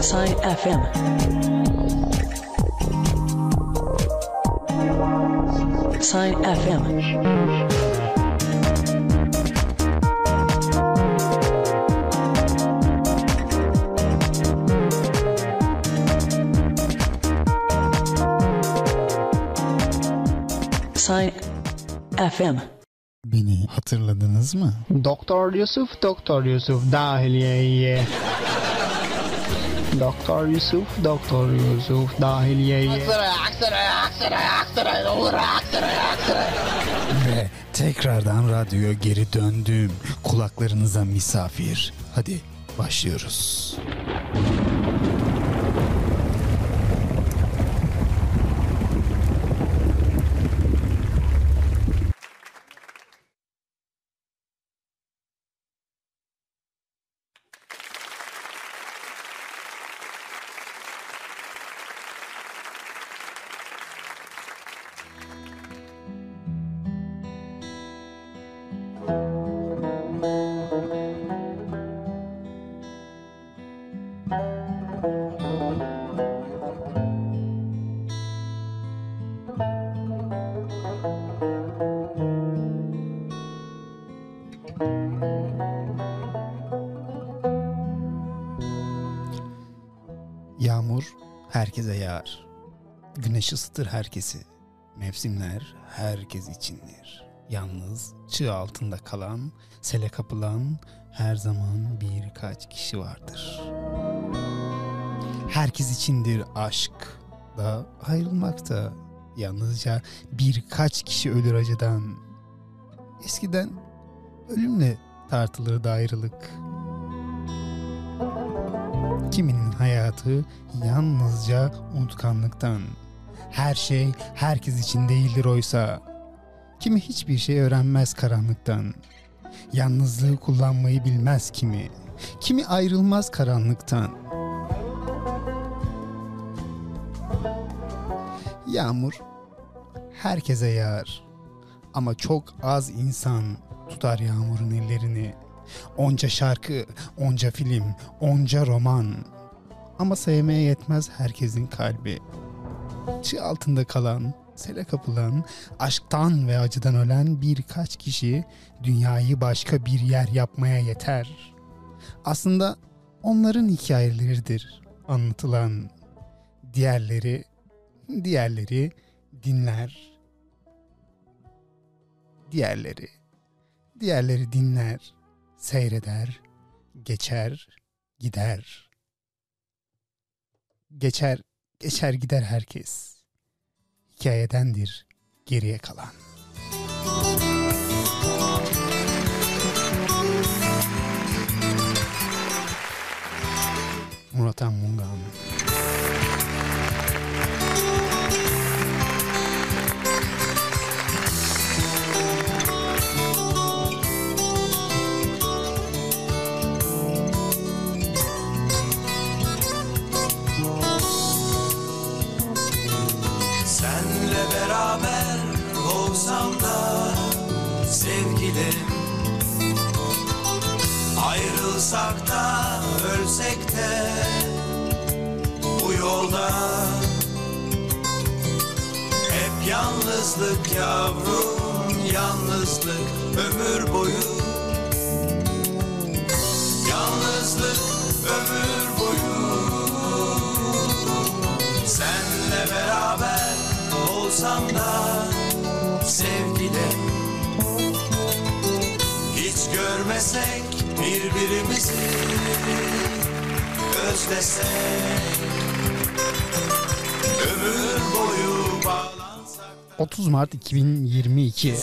Sign FM. Sign FM. Sign FM. Beni hatırladınız mı? Doktor Yusuf, Doktor Yusuf dahiliyeye. Doktor Yusuf, Doktor Yusuf dahiliyeye. Ve tekrardan radyoya geri döndüm. Kulaklarınıza misafir. Hadi başlıyoruz. Yağmur Güneş ısıtır herkesi. Mevsimler herkes içindir. Yalnız çığ altında kalan, sele kapılan her zaman birkaç kişi vardır. Herkes içindir aşk da ayrılmak da yalnızca birkaç kişi ölür acıdan. Eskiden ölümle tartılırdı ayrılık. Kiminin hayatı yalnızca unutkanlıktan. Her şey herkes için değildir oysa. Kimi hiçbir şey öğrenmez karanlıktan. Yalnızlığı kullanmayı bilmez kimi. Kimi ayrılmaz karanlıktan. Yağmur herkese yağar. Ama çok az insan tutar yağmurun ellerini. Onca şarkı, onca film, onca roman. Ama sevmeye yetmez herkesin kalbi. Çığ altında kalan, sele kapılan, aşktan ve acıdan ölen birkaç kişi dünyayı başka bir yer yapmaya yeter. Aslında onların hikayeleridir anlatılan. Diğerleri, diğerleri dinler. Diğerleri, diğerleri dinler seyreder, geçer, gider. Geçer, geçer gider herkes. Hikayedendir geriye kalan. Murat Mungan. Olsam da sevgilim. Ayrılsak da ölsek de bu yolda Hep yalnızlık yavrum yalnızlık ömür boyu. Yalnızlık ömür boyu. Senle beraber olsam da görmesek birbirimizi özlesek Ömür boyu bağlansak 30 Mart 2022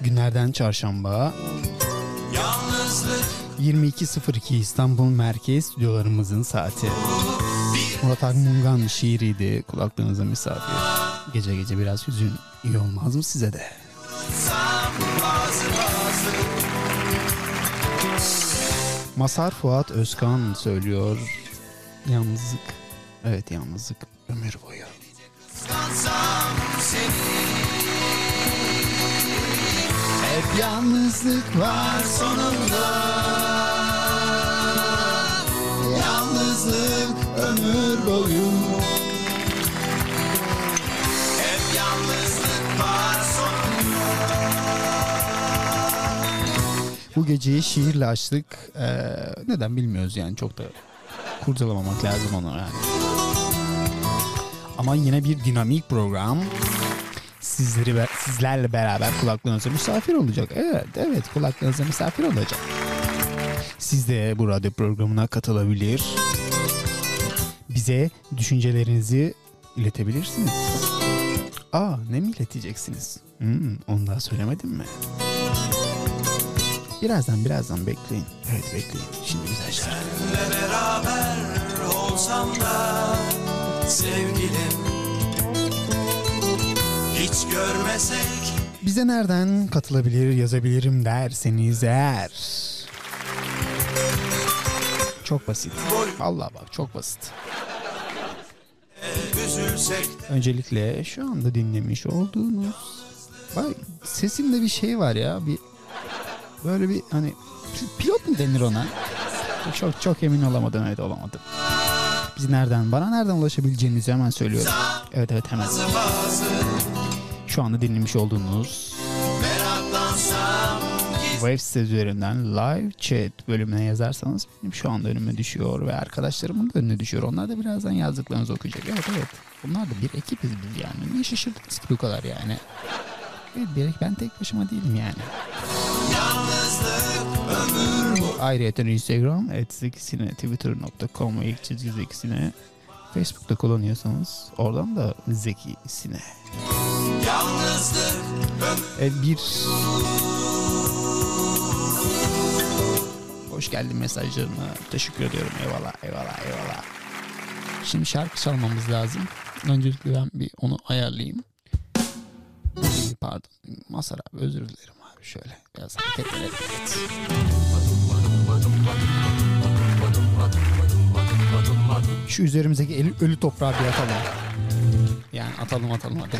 günlerden çarşamba Yalnızlık 22.02 İstanbul Merkez stüdyolarımızın saati. Murat Akmungan şiiriydi kulaklarınıza misafir. Gece gece biraz hüzün iyi olmaz mı size de? sam Masar Fuat Özkan söylüyor. Yalnızlık. Evet yalnızlık ömür boyu. Hep yalnızlık var sonunda Yalnız ömür boyu. Bu geceyi şiirle açtık. Ee, neden bilmiyoruz yani çok da kurcalamamak lazım onu yani. Ama yine bir dinamik program. Sizleri sizlerle beraber kulaklarınıza misafir olacak. Evet, evet kulaklarınıza misafir olacak. Siz de bu radyo programına katılabilir. Bize düşüncelerinizi iletebilirsiniz. Aa ne mi ileteceksiniz? Hmm, onu daha söylemedim mi? Birazdan birazdan bekleyin. Evet bekleyin. Şimdi güzel şarkı. Seninle beraber olsam da sevgilim Hiç görmesek Bize nereden katılabilir yazabilirim derseniz eğer. Çok basit. Allah bak çok basit. Öncelikle şu anda dinlemiş olduğunuz Bak sesimde bir şey var ya bir böyle bir hani pi- pilot mu denir ona? Çok çok emin olamadım evet olamadım. Biz nereden bana nereden ulaşabileceğinizi hemen söylüyorum. Evet evet hemen. Şu anda dinlemiş olduğunuz meraklansam web site üzerinden live chat bölümüne yazarsanız benim şu anda önüme düşüyor ve arkadaşlarımın da önüne düşüyor. Onlar da birazdan yazdıklarınızı okuyacak. Evet evet. Bunlar da bir ekibiz biz yani. Niye şaşırdınız ki bu kadar yani? Evet bir ben tek başıma değilim yani. Ayrıca Instagram etkisine twitter.com ilk çizgi zekisine Facebook'ta kullanıyorsanız oradan da zekisine. Evet bir Hoş geldin mesajlarına teşekkür ediyorum. Eyvallah eyvallah eyvallah. Şimdi şarkı çalmamız lazım. Öncelikle ben bir onu ayarlayayım. Pardon. Masar abi özür dilerim abi. Şöyle biraz hareket edelim. Şu üzerimizdeki eli- ölü toprağı bir atalım. Yani atalım atalım hadi.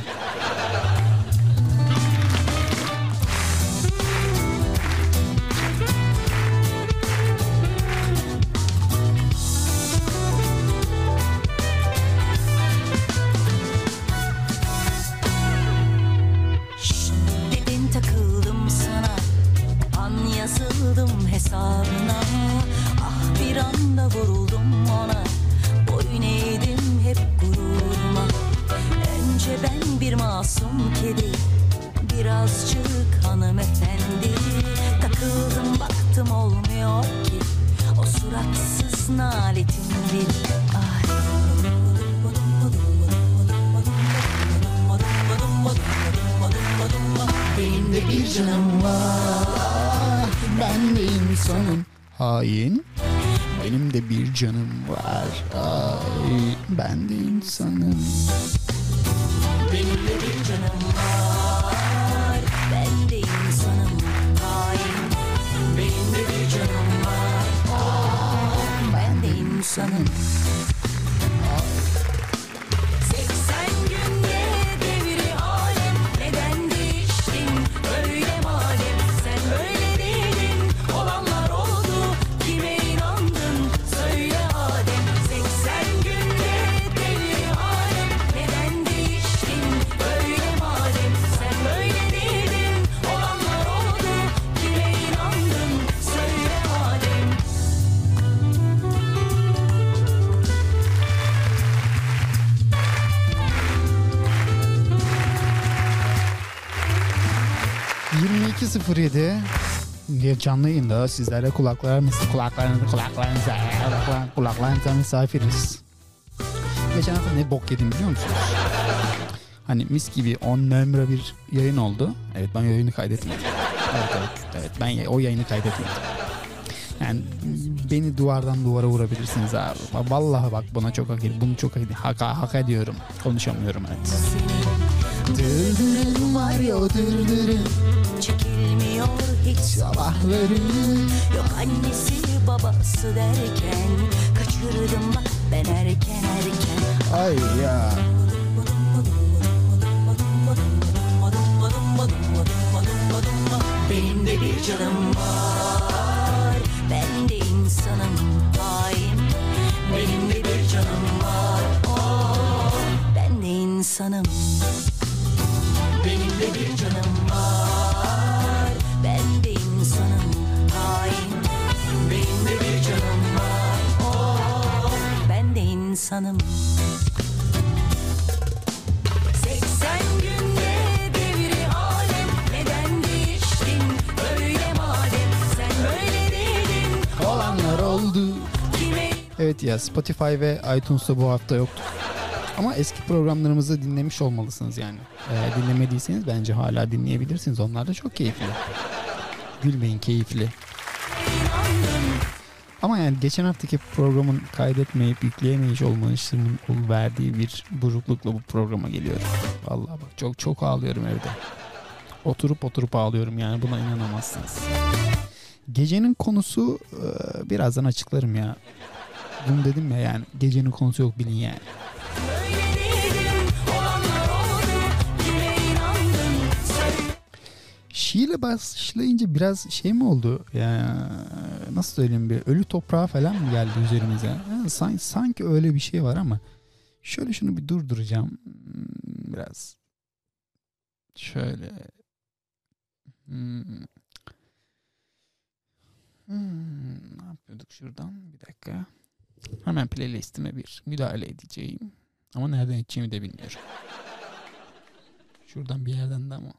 Yazıldım hesabına. Ah bir anda vuruldum ona. Boyun eğdim hep gururuma. Önce ben bir masum kedi Birazcık hanımefendi. Takıldım baktım olmuyor ki. O suratsız naletin bir Ay. Benim de bir canım var Ben de insanım. Hain. Benim de bir canım var. Ay, ben de insanım. Benim de bir canım var Ben de insanım hain Benim de bir canım var Ben de insanım ...22.07... ...diye canlı yayında sizlere kulaklarımız... ...kulaklarınızı kulaklarınıza... ...kulaklar- ...kulaklarınıza misafiriz. Geçen hafta ne bok yedim biliyor musunuz? Hani mis gibi 10 numara bir yayın oldu. Evet ben yayını kaydetmedim. Evet evet. Evet ben o yayını kaydetmedim. Yani beni duvardan duvara vurabilirsiniz abi. Vallahi bak buna çok hak ediyorum. Bunu çok hak, hak, hak ediyorum. Konuşamıyorum evet. Dırdırım var ya o dırdırım Çekilmiyor hiç sabahları. Yok annesi babası derken Kaçırdım bak ben erken erken. Ay ya. Benim de bir canım var. Ben de insanım daim. Benim de bir canım var. Oh, Ben de insanım. Benim de bir canım var. Değildin Olanlar oldu. kime Evet ya Spotify ve iTunes'ta bu hafta yoktu. Ama eski programlarımızı dinlemiş olmalısınız yani. Eğer dinlemediyseniz bence hala dinleyebilirsiniz. Onlar da çok keyifli. Gülmeyin keyifli. Ama yani geçen haftaki programın kaydetmeyip yükleyemeyiş olmanışımın verdiği bir buruklukla bu programa geliyorum. Vallahi bak çok çok ağlıyorum evde. Oturup oturup ağlıyorum yani buna inanamazsınız. Gecenin konusu birazdan açıklarım ya. Bunu dedim ya yani gecenin konusu yok bilin yani. Şiirle başlayınca biraz şey mi oldu? Ya nasıl söyleyeyim bir ölü toprağa falan mı geldi üzerimize? Sanki, sanki öyle bir şey var ama şöyle şunu bir durduracağım. Hmm, Biraz şöyle Hmm. Hmm, ne yapıyorduk şuradan? Bir dakika. Hemen playlistime bir müdahale edeceğim. Ama nereden edeceğimi de bilmiyorum. Şuradan bir yerden de ama.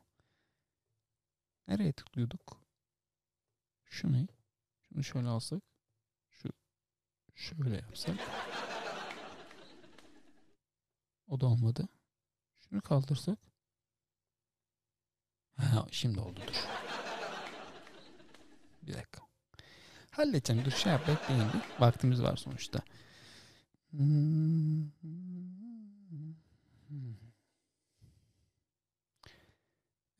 Nereye tıklıyorduk? Şu ne? Şunu şöyle alsak. Şu şöyle yapsak. O da olmadı. Şunu kaldırsak. Ha, şimdi oldu dur. Bir dakika. Halledeceğim. Dur şey yap bekleyin bir. Vaktimiz var sonuçta.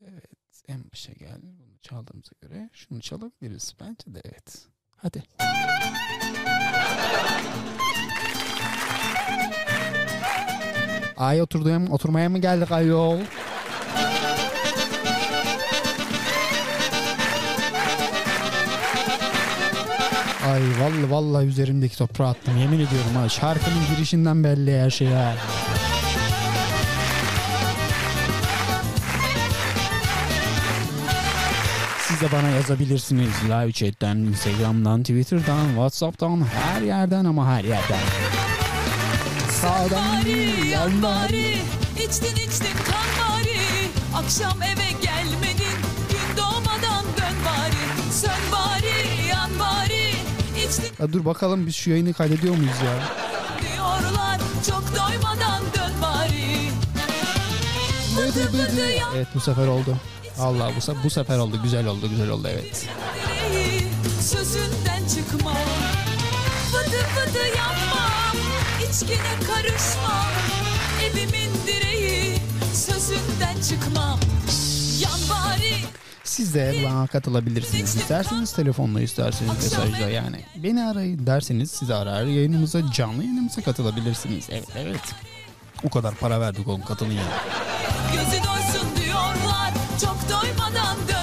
Evet en başa geldi. Bunu çaldığımıza göre şunu çalabiliriz. Bence de evet. Hadi. Ay oturduğum oturmaya mı geldik ayol? Ay vallahi vallahi üzerimdeki toprağı attım yemin ediyorum ha şarkının girişinden belli her şey ha. Siz de bana yazabilirsiniz. Live chatten, instagramdan, twitter'dan, whatsapp'tan her yerden ama her yerden. Sağdan bari, yan bari içtin içtin kan bari. Akşam eve gelmedin Gün doğmadan dön bari. Sön bari, yan bari içtin. Ya dur bakalım biz şu yayını kaydediyor muyuz ya? diyorlar Çok doymadan dön bari. Bıdı bıdı yan Evet bu sefer oldu. Allah bu, bu sefer oldu güzel oldu güzel oldu evet. Sözünden çıkma Bıdı bıdı yanmam İçkine karışmam Evimin direği Sözünden çıkmam Yan bari Siz de bana katılabilirsiniz. İsterseniz telefonla isterseniz mesajla yani. Beni arayın derseniz sizi arar yayınımıza canlı yayınımıza katılabilirsiniz. Evet evet. O kadar para verdik oğlum katılın yani. Gözü doysun Çok doymadan dön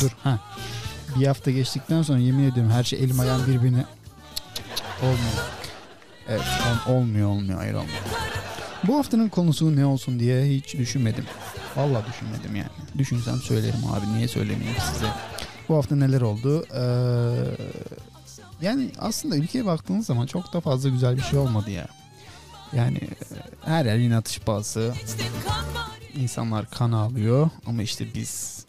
Dur ha. Bir hafta geçtikten sonra yemin ediyorum her şey elim ayağım birbirine olmuyor. Evet ol- olmuyor olmuyor hayır olmuyor. Bu haftanın konusu ne olsun diye hiç düşünmedim. Vallahi düşünmedim yani. Düşünsem söylerim abi niye söylemeyeyim size. Bu hafta neler oldu? Ee, yani aslında ülkeye baktığınız zaman çok da fazla güzel bir şey olmadı ya. Yani e, her yer yine atış pahası. İnsanlar kan ağlıyor ama işte biz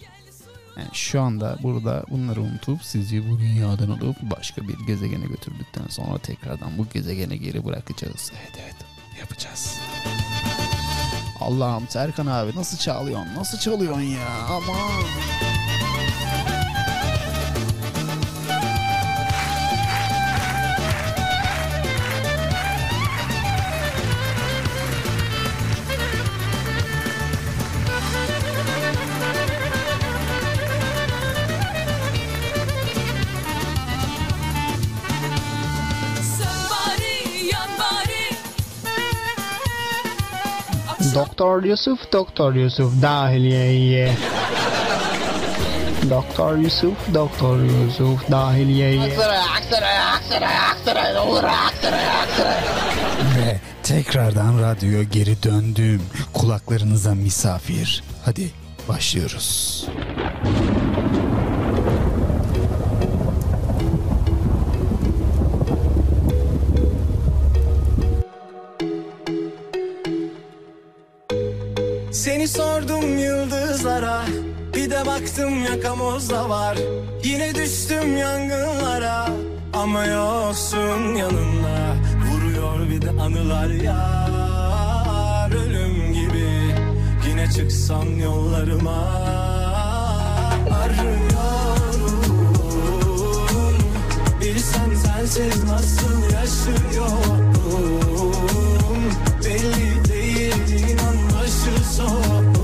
yani şu anda burada bunları unutup sizi bu dünyadan alıp başka bir gezegene götürdükten sonra tekrardan bu gezegene geri bırakacağız. Evet evet yapacağız. Allah'ım Serkan abi nasıl çalıyorsun? Nasıl çalıyorsun ya? Aman. Doktor Yusuf, Doktor Yusuf dahiliyeye. Doktor Yusuf, Doktor Yusuf dahiliyeye. Ve tekrardan radyoya geri döndüm. Kulaklarınıza misafir. Hadi başlıyoruz. Seni sordum yıldızlara Bir de baktım yakamozda var. Yine düştüm yangınlara Ama yoksun yanımda. Vuruyor bir de anılar yar Ölüm gibi. Yine çıksan yollarıma Arıyorum. Bilsen sensiz nasıl yaşıyorum Belli değil inan başı soğuk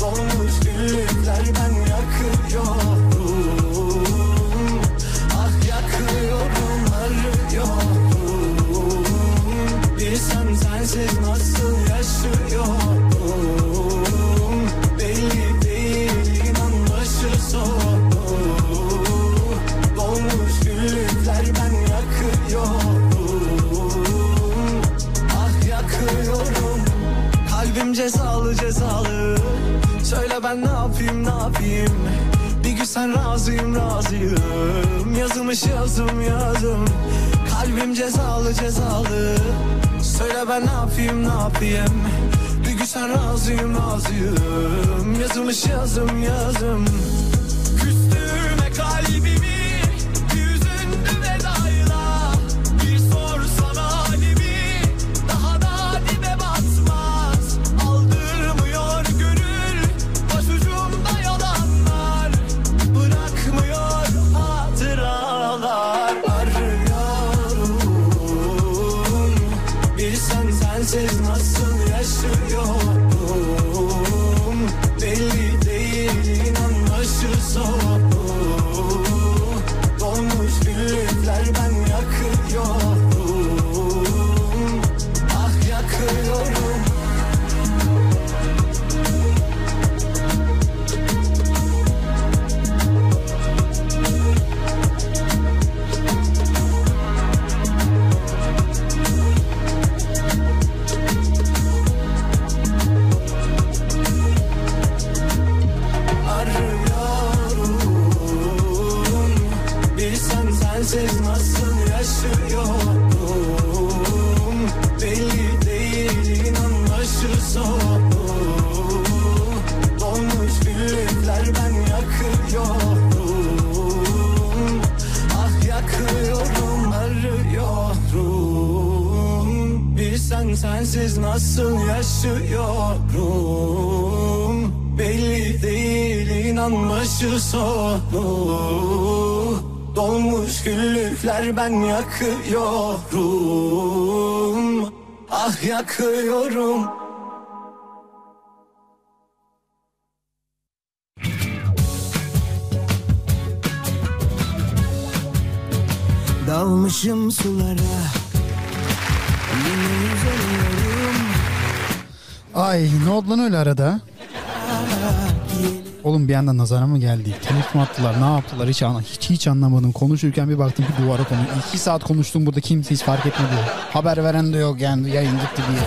Dolmuş güllükler ben yakıyorum ben ne yapayım ne yapayım? Bir gün sen razıyım razıyım. Yazılmış yazım yazım. Kalbim cezalı cezalı. Söyle ben ne yapayım ne yapayım? Bir gün sen razıyım razıyım. Yazılmış yazım yazım. Küstüme kalbimi ben yakıyorum. Ah yakıyorum. Dalmışım sulara. Yine yüzemiyorum Ay ne oldu lan öyle arada? Oğlum bir anda nazara mı geldi? Telif mi attılar? Ne yaptılar? Hiç, hiç, hiç anlamadım. Konuşurken bir baktım ki duvara konu. İki saat konuştum burada kimse hiç fark etmedi. Haber veren de yok yani yayın gitti diye.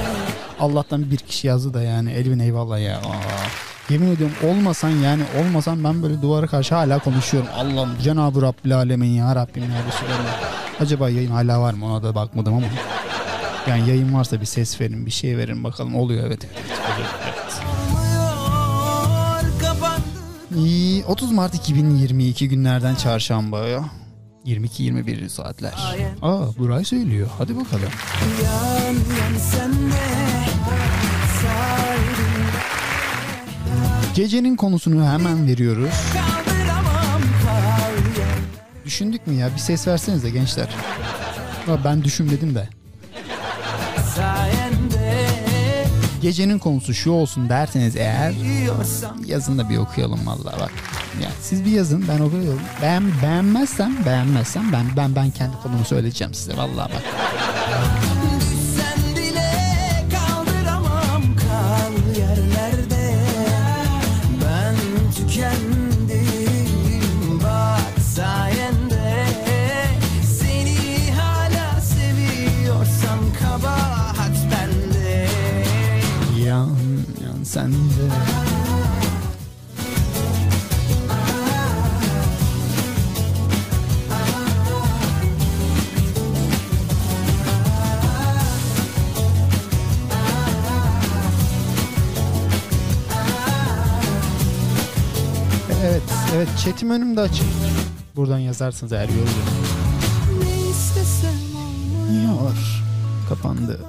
Allah'tan bir kişi yazdı da yani Elvin eyvallah ya. Aa. Yemin ediyorum olmasan yani olmasan ben böyle duvara karşı hala konuşuyorum. Allah'ım Cenab-ı Rabbil Alemin ya Rabbim ya Resulallah. Acaba yayın hala var mı ona da bakmadım ama. Yani yayın varsa bir ses verin bir şey verin bakalım oluyor evet. evet, 30 Mart 2022 günlerden çarşamba ya. 22-21 saatler. Aa Buray söylüyor. Hadi bakalım. Yan yan senle Gecenin konusunu hemen veriyoruz. Düşündük mü ya? Bir ses versenize gençler. Aa, ben düşünmedim de. Sayende Gecenin konusu şu olsun derseniz eğer yazın da bir okuyalım vallahi bak. Ya siz bir yazın ben okuyorum. Ben beğenmezsem beğenmezsem ben ben ben kendi konumu söyleyeceğim size vallahi bak. Sende. Evet, evet chatim önümde açık. Buradan yazarsınız eğer görürüm. Yor. Kapandı.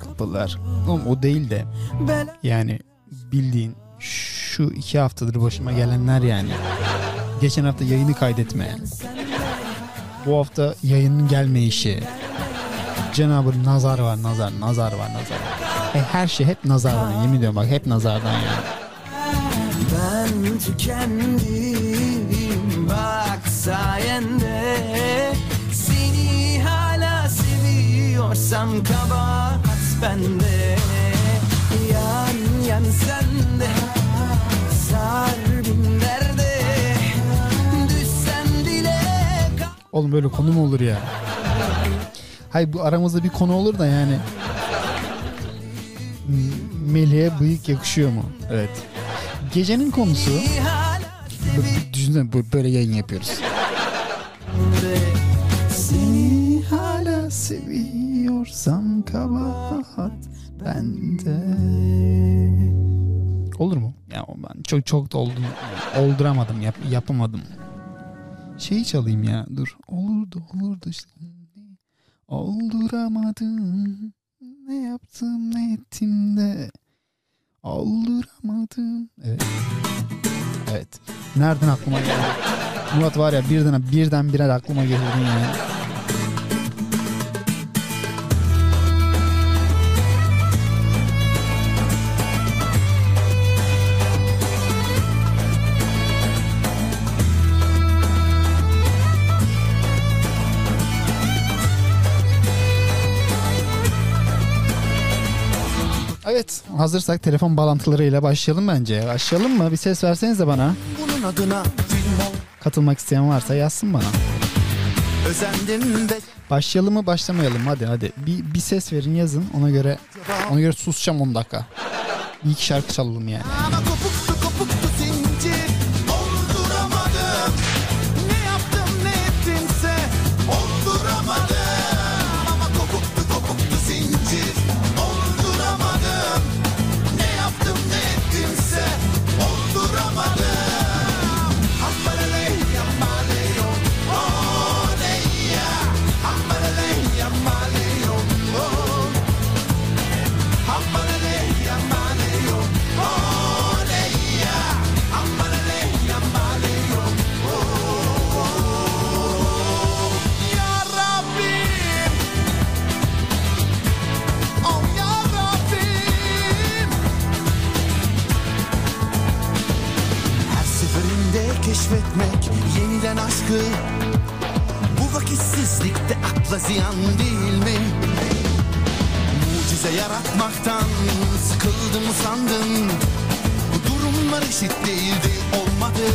Kapılar. Oğlum o değil de yani bildiğin şu iki haftadır başıma gelenler yani. Geçen hafta yayını kaydetme. Bu hafta yayının gelmeyişi. Cenab-ı nazar var nazar nazar var nazar. E, her şey hep nazardan yemin ediyorum bak hep nazardan yani. Ben tükendim bak sayende Seni hala seviyorsam kabahat bende Bile Oğlum böyle konu mu olur ya? Hayır bu aramızda bir konu olur da yani. Melih'e bıyık yakışıyor mu? Evet. Gecenin konusu düşünsene böyle yayın yapıyoruz. Seni hala seviyorsam kabahat bende. Olur mu? Ya ben çok çok da oldum. Olduramadım, yap, yapamadım. Şeyi çalayım ya. Dur. Olurdu, olurdu işte. Olduramadım. Ne yaptım, ne ettim de. Olduramadım. Evet. Evet. Nereden aklıma geldi? Murat var ya birden birden birer aklıma getirdin yani. Evet hazırsak telefon bağlantılarıyla başlayalım bence. Başlayalım mı? Bir ses versenize bana. Bunun adına Katılmak isteyen varsa yazsın bana. Özendim ve Başlayalım mı başlamayalım hadi hadi. Bir, bir ses verin yazın ona göre ona göre susacağım 10 dakika. Bir iki şarkı çalalım yani. Ama keşfetmek yeniden aşkı. Bu vakitsizlikte akla ziyan değil mi? Mucize yaratmaktan sıkıldım sandım Bu durumlar eşit değildi olmadı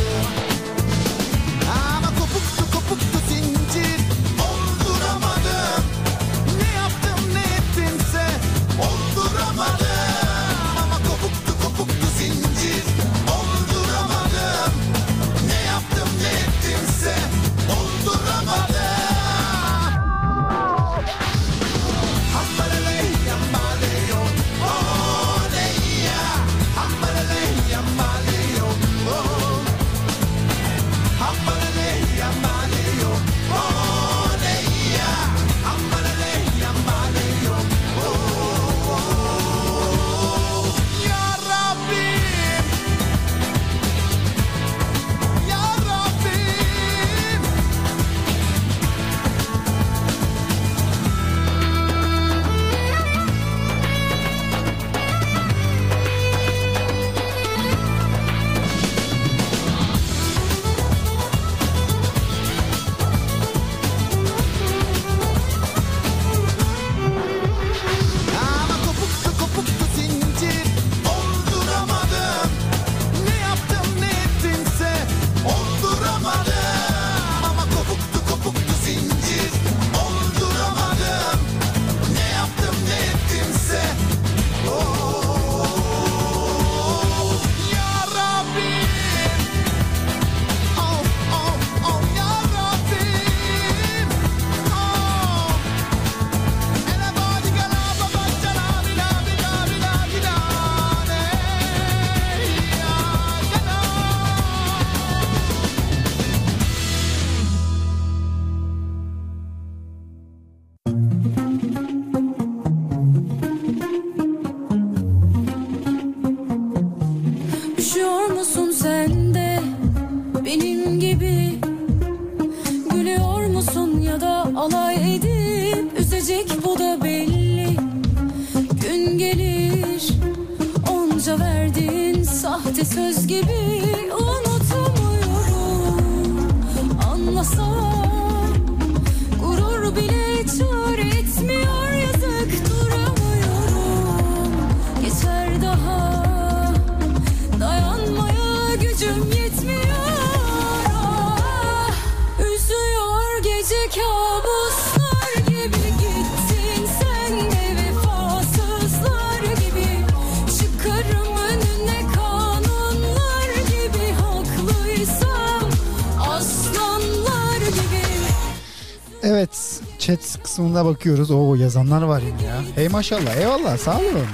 chat kısmında bakıyoruz. Oo yazanlar var yine ya. Hey maşallah eyvallah sağ olun.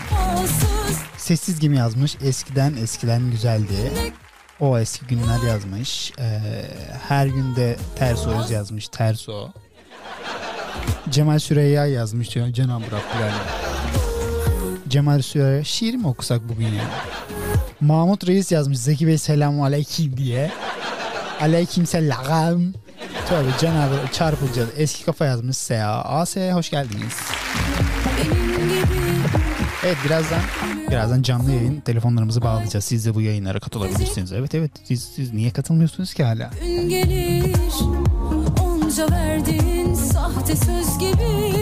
Sessiz gibi yazmış. Eskiden eskiden güzeldi. O eski günler yazmış. Ee, her günde ters öz yazmış. Ters o. Cemal Süreyya yazmış diyor. Cenab-ı Rabbim. Cemal Süreyya şiir mi okusak bugün ya? Mahmut Reis yazmış. Zeki Bey selamu aleyküm diye. Aleyküm selam. Tabii Cenab-ı çarpılacağız. Eski kafa yazmış Seha. AS hoş geldiniz. Evet birazdan birazdan canlı yayın telefonlarımızı bağlayacağız. Siz de bu yayınlara katılabilirsiniz. Evet evet siz, siz niye katılmıyorsunuz ki hala? gün gelir Onca verdiğin sahte söz gibi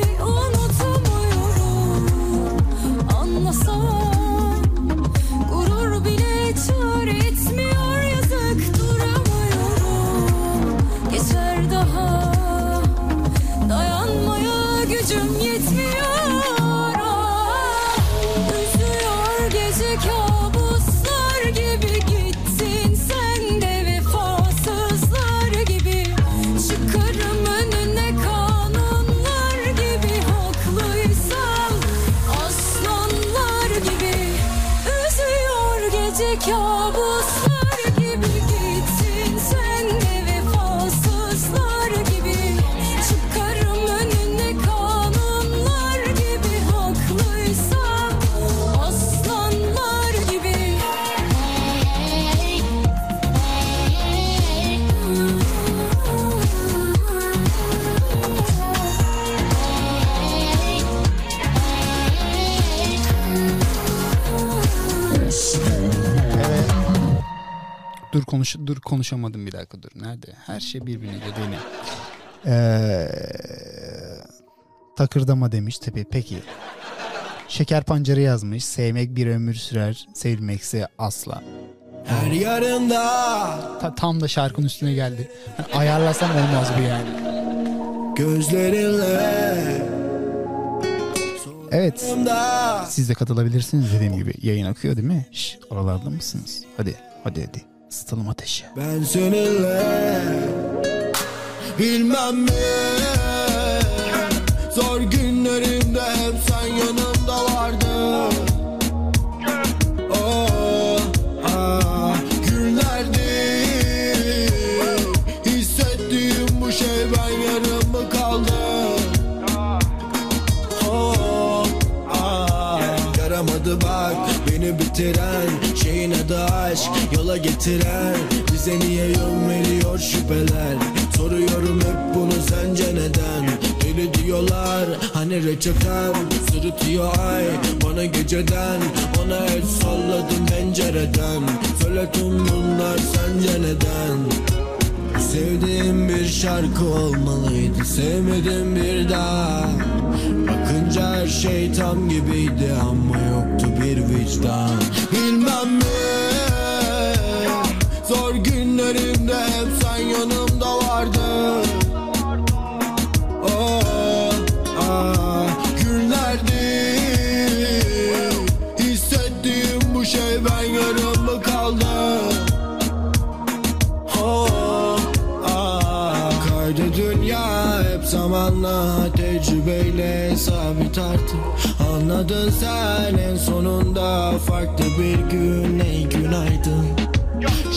konuş dur konuşamadım bir dakika dur. Nerede? Her şey birbirine dönüyor. Ee, takırdama demiş tabii. Peki. Şeker pancarı yazmış. Sevmek bir ömür sürer. Sevilmekse asla. Her yarında Ta- tam da şarkının üstüne geldi. Ayarlasam olmaz bu yani. Gözlerinle Evet. Siz de katılabilirsiniz dediğim gibi. Yayın akıyor değil mi? Şş, oralarda mısınız? Hadi hadi hadi. Isıtalım ateşi. Ben seninle Bilmem mi Zor günlerimde yaramadı bak beni bitiren Şeyin adı aşk yola getiren Bize niye yön veriyor şüpheler? Soruyorum hep bunu sence neden? Deli diyorlar hani reçetem Sırıtıyor ay bana geceden Ona el salladım pencereden. Söyle tüm bunlar sence neden? Sevdiğim bir şarkı olmalıydı Sevmedim bir daha Bakınca her şey tam gibiydi Ama yoktu bir vicdan. Bilmem mi Zor günlerimde hep sen yanımda vardın sabit artık. Anladın sen en sonunda farklı bir gün. Ey günaydın.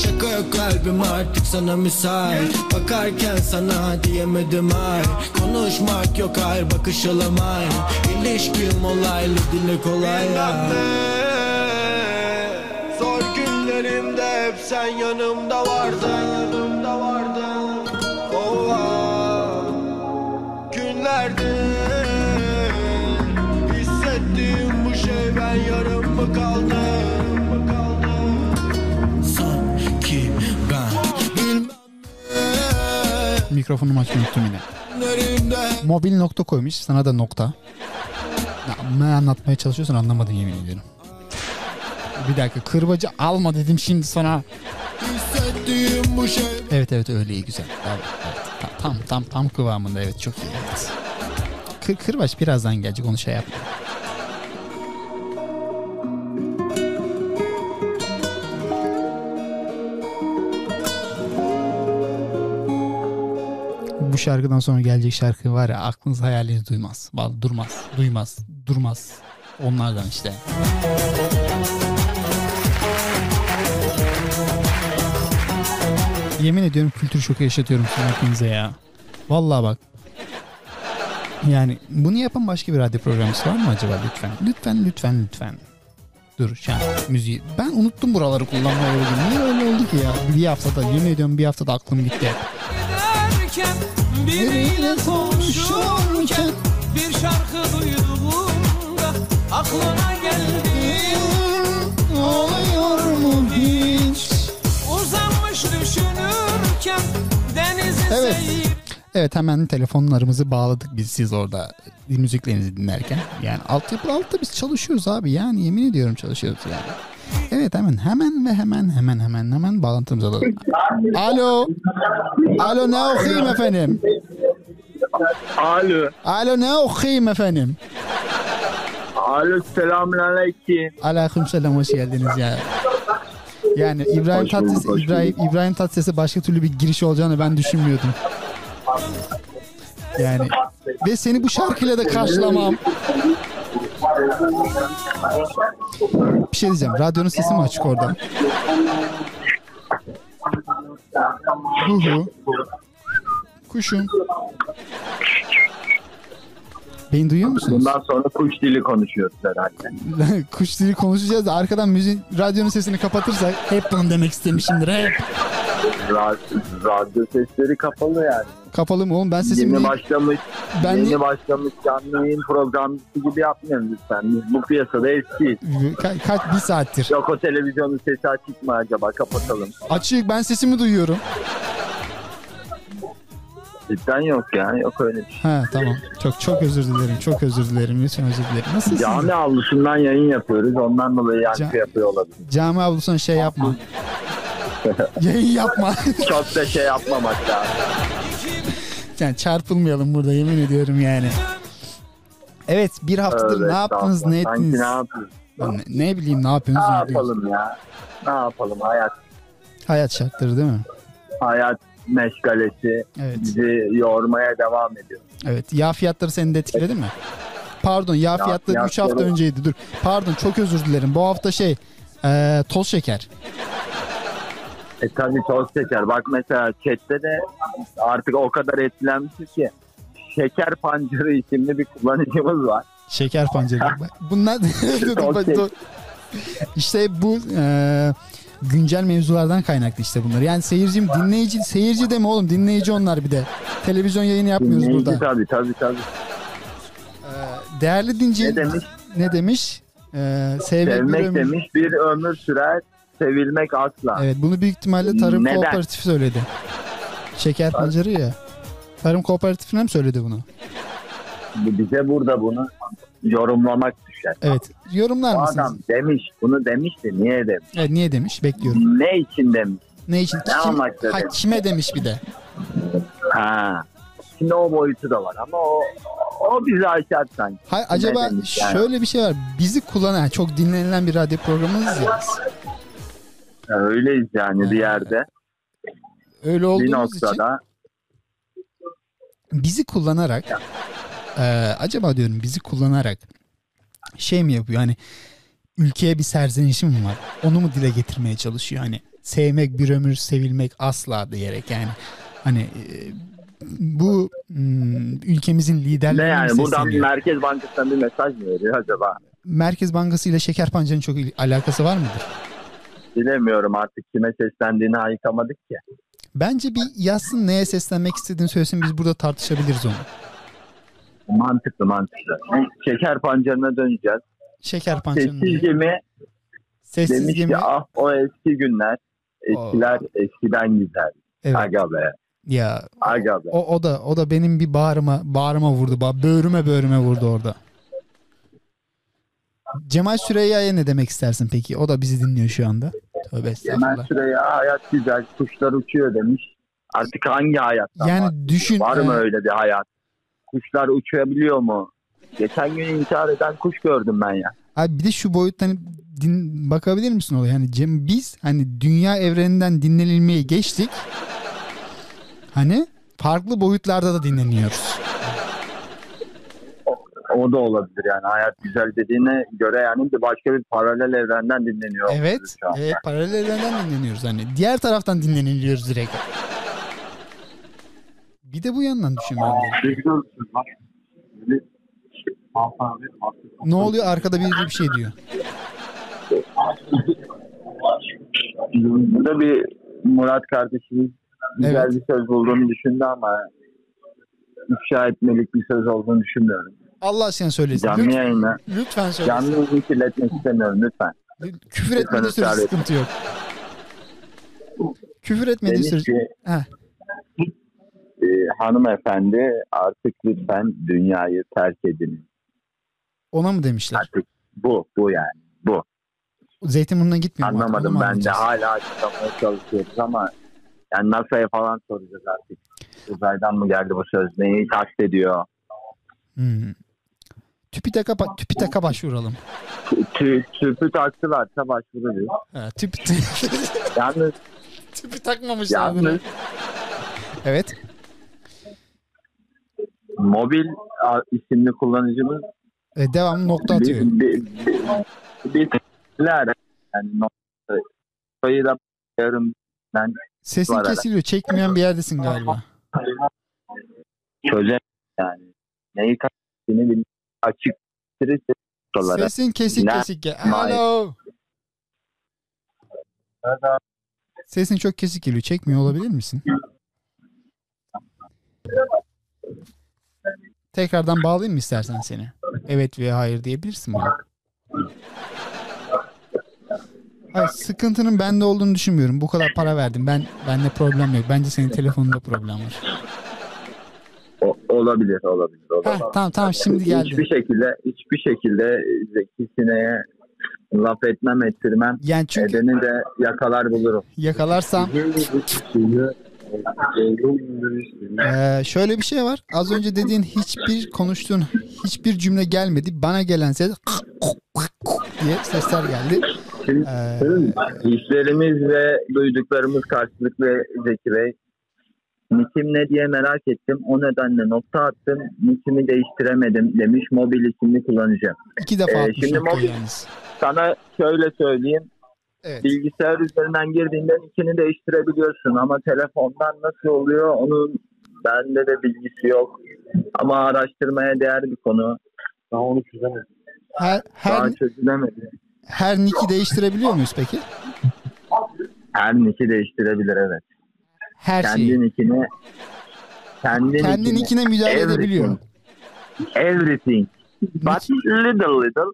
Şaka yok kalbim artık sana müsait. Bakarken sana diyemedim ay. Konuşmak yok hayır bakış alamay. İlişkim olaylı dile kolay ya. Zor günlerimde hep sen yanımda vardın. Yanımda vardın Mikrofonumu açmayı unuttum yine. Mobil nokta koymuş sana da nokta. Ya, ne anlatmaya çalışıyorsun anlamadım yemin ediyorum. Bir dakika kırbacı alma dedim şimdi sana. Evet evet öyle iyi güzel. Evet, evet. Ta- Tam tam tam kıvamında evet çok iyi. Evet. Kır, kırbaç birazdan gelecek onu şey yapma. Bu şarkıdan sonra gelecek şarkı var ya aklınız hayaliniz duymaz. Durmaz. Duymaz. Durmaz. Onlardan işte. Yemin ediyorum kültür şoku yaşatıyorum sizin hepinize ya. Vallahi bak. Yani bunu yapan başka bir radyo programcısı var mı acaba lütfen? Lütfen lütfen lütfen. Dur şu an müziği. Ben unuttum buraları kullanmayı. Niye öyle oldu ki ya? Bir haftada yemin ediyorum bir haftada aklım gitti. Biriyle konuşurken bir şarkı duyduğumda aklına geldi Oluyor mu hiç? uzanmış düşünürken denizi Evet. seyir Evet hemen telefonlarımızı bağladık biz siz orada müziklerinizi dinlerken. Yani altyapı altta biz çalışıyoruz abi yani yemin ediyorum çalışıyoruz yani. Evet hemen hemen ve hemen hemen hemen hemen bağlantımızı alalım. Alo. Alo ne okuyayım efendim? Alo. Alo ne okuyayım efendim? Alo selamünaleyküm. Aleyküm selam hoş geldiniz ya. Yani İbrahim Tatlıses İbrahim İbrahim Tatlıses'e başka türlü bir giriş olacağını ben düşünmüyordum. Yani ve seni bu şarkıyla da karşılamam. Bir şey diyeceğim. Radyonun sesi mi açık orada? Hu hu. Kuşum. Beni duyuyor musunuz? Bundan sonra kuş dili konuşuyoruz herhalde. Kuş dili konuşacağız da arkadan müzik radyonun sesini kapatırsak hep bunu demek istemişimdir hep. Radyo, radyo sesleri kapalı yani. Kapalı mı oğlum ben sesimi Yeni başlamış, Ben yeni başlamış canlı yayın programcısı gibi yapmayalım lütfen. Biz bu piyasada eskiyiz. Ka- kaç bir saattir. Yok o televizyonun sesi açık mı acaba? Kapatalım. Açık ben sesimi duyuyorum. Cidden yok ya. Yok öyle bir şey. Ha tamam. Çok çok özür dilerim. Çok özür dilerim. Lütfen özür dilerim. Nasılsınız? Cami avlusundan yayın yapıyoruz. Ondan dolayı yankı Ca- yapıyor olabilir. Cami avlusuna şey yapma. Yayın yapma. Çok da şey yapmamak lazım. Yani çarpılmayalım burada yemin ediyorum yani. Evet bir haftadır Tövbe ne yaptınız ne ettiniz? ne yapıyoruz? Ne, ne bileyim ne yapıyorsunuz? Ne yapalım ya? Ne yapalım? Hayat Hayat şartları değil mi? hayat meşgalesi Evet. bizi yormaya devam ediyor. Evet. Yağ fiyatları seni de etkiledi mi? Pardon yağ fiyatları 3 hafta önceydi. Dur. Pardon çok özür dilerim. Bu hafta şey eee, toz şeker. E tabii toz şeker. Bak mesela chatte de artık o kadar etkilenmişiz ki şeker pancarı isimli bir kullanıcımız var. Şeker pancarı. Bunlar işte bu eee, güncel mevzulardan kaynaklı işte bunlar. Yani seyircim dinleyici seyirci deme oğlum dinleyici onlar bir de. Televizyon yayını yapmıyoruz Dinleyici burada. tabii tabii tabii. Değerli dinci Ne demiş? ne demiş? Eee, sevmek, Sevmek ömür- demiş bir ömür sürer sevilmek asla. Evet bunu büyük ihtimalle Tarım Neden? Kooperatifi söyledi. Şeker pancarı ya. Tarım Kooperatifine mi söyledi bunu? Bu Bize burada bunu yorumlamak düşer. Evet. Yorumlar mısınız? adam demiş bunu demiş de niye demiş? Evet, niye demiş? Bekliyorum. Ne için demiş? Ne için? Ne Kim, amaçla ha, demiş? kime demiş bir de? Ha. Şimdi o boyutu da var ama o o bizi aşar sanki. Hay, acaba yani? şöyle bir şey var. Bizi kullanan çok dinlenilen bir radyo programımız ya biz. Öyleyiz yani bir yerde. Öyle Bir olduğumuz için noktada bizi kullanarak e, acaba diyorum bizi kullanarak şey mi yapıyor hani ülkeye bir serzenişi mi var? Onu mu dile getirmeye çalışıyor hani sevmek bir ömür sevilmek asla diyerek yani hani e, bu hmm, ülkemizin ne liderlerine mi yani buradan sesleniyor? Merkez Bankası'ndan bir mesaj mı veriyor acaba? Merkez Bankası ile Şeker Pancarı'nın çok il- alakası var mıdır? Bilemiyorum artık kime seslendiğini ayıkamadık ki. Bence bir yazsın neye seslenmek istediğini söylesin biz burada tartışabiliriz onu. Mantıklı mantıklı. Şeker pancarına döneceğiz. Şeker pançanı. Sessiz gemi Sessiz demiş gemi. ki ah o eski günler. Eskiler eskiden güzel. Evet. Aga be. Ya Aga be. o, o da o da benim bir bağrıma bağrıma vurdu. Böğrüme böğrüme vurdu orada. Cemal Süreyya'ya ne demek istersin peki? O da bizi dinliyor şu anda. Tövbe estağfurullah. şuraya hayat güzel kuşlar uçuyor demiş. Artık hangi hayattan Yani bahsediyor? düşün, Var mı e- öyle bir hayat? Kuşlar uçabiliyor mu? Geçen gün intihar eden kuş gördüm ben ya. Abi bir de şu boyuttan din, bakabilir misin olaya? Hani Cem biz hani dünya evreninden dinlenilmeyi geçtik. Hani farklı boyutlarda da dinleniyoruz. O da olabilir yani. Hayat güzel dediğine göre yani bir başka bir paralel evrenden dinleniyor. Evet, evet paralel evrenden dinleniyoruz hani. Diğer taraftan dinleniliyoruz direkt. Bir de bu yandan düşün bence. Ne oluyor arkada biri bir şey diyor. Burada bir Murat kardeşimiz güzel Evet. bir söz bulduğunu düşündü ama ifşa etmelik bir söz olduğunu düşünmüyorum. Allah aşkına söylesin. Canlı Lütfen, yayına lütfen söylesin. canlı yayını kirletmek istemiyorum lütfen. Küfür etmediği sürece sıkıntı yok. Küfür etmediği sürece... ki e, hanımefendi artık lütfen dünyayı terk edin. Ona mı demişler? Artık bu bu yani bu. Zeytinburnu'na gitmiyor? Anlamadım mu ben de hala açıklamaya çalışıyoruz ama yani NASA'ya falan soracağız artık. Uzaydan mı geldi bu söz? Neyi kastediyor? Hmm. TÜBİTAK'a, TÜBİTAK'a başvuralım. Tü, tüpü taktılarsa başvururuz. Ha, tüp, Yalnız, tüpü takmamışlar. yalnız Evet. mobil isimli kullanıcımız E, devamlı nokta atıyor. bir, bir, bir, bir tıklar. yani nokta. Sayı da yarım ben Sesin kesiliyor. Çekmeyen bir yerdesin galiba. çözem yani. Neyi kastettiğini bilmiyorum. Açık sorulara. Sesin kesik Ne- kesik. Alo. Sesin çok kesik geliyor. Çekmiyor olabilir misin? Tekrardan bağlayayım mı istersen seni? Evet veya hayır diyebilirsin bana. Hayır, sıkıntının bende olduğunu düşünmüyorum. Bu kadar para verdim. Ben bende problem yok. Bence senin telefonunda problem var. Olabilir, olabilir. olabilir. Heh, tamam tamam şimdi geldi. Hiçbir şekilde hiçbir şekilde Zeki Sine'ye laf etmem ettirmem. Yani çünkü Edeni de yakalar bulurum. yakalarsam Ee, şöyle bir şey var. Az önce dediğin hiçbir konuştuğun hiçbir cümle gelmedi. Bana gelen ses diye sesler geldi. Şimdi Ee, hislerimiz ve duyduklarımız karşılıklı Zeki Bey. Nikim ne diye merak ettim. O nedenle nokta attım. Nikimi değiştiremedim demiş mobil isimli kullanıcı. iki defa Ee, şimdi mobil- yalnız. Sana şöyle söyleyeyim. Evet. Bilgisayar üzerinden girdiğinde nikini değiştirebiliyorsun ama telefondan nasıl oluyor onun bende de bilgisi yok. Ama araştırmaya değer bir konu. Daha onu çözemedim. Her, her, Daha çözülemedi. her nick'i değiştirebiliyor muyuz peki? Her niki değiştirebilir evet. Her kendi şeyi. nikini kendi, Kendi nickini, nickine müdahale everything, edebiliyor. Everything. But little little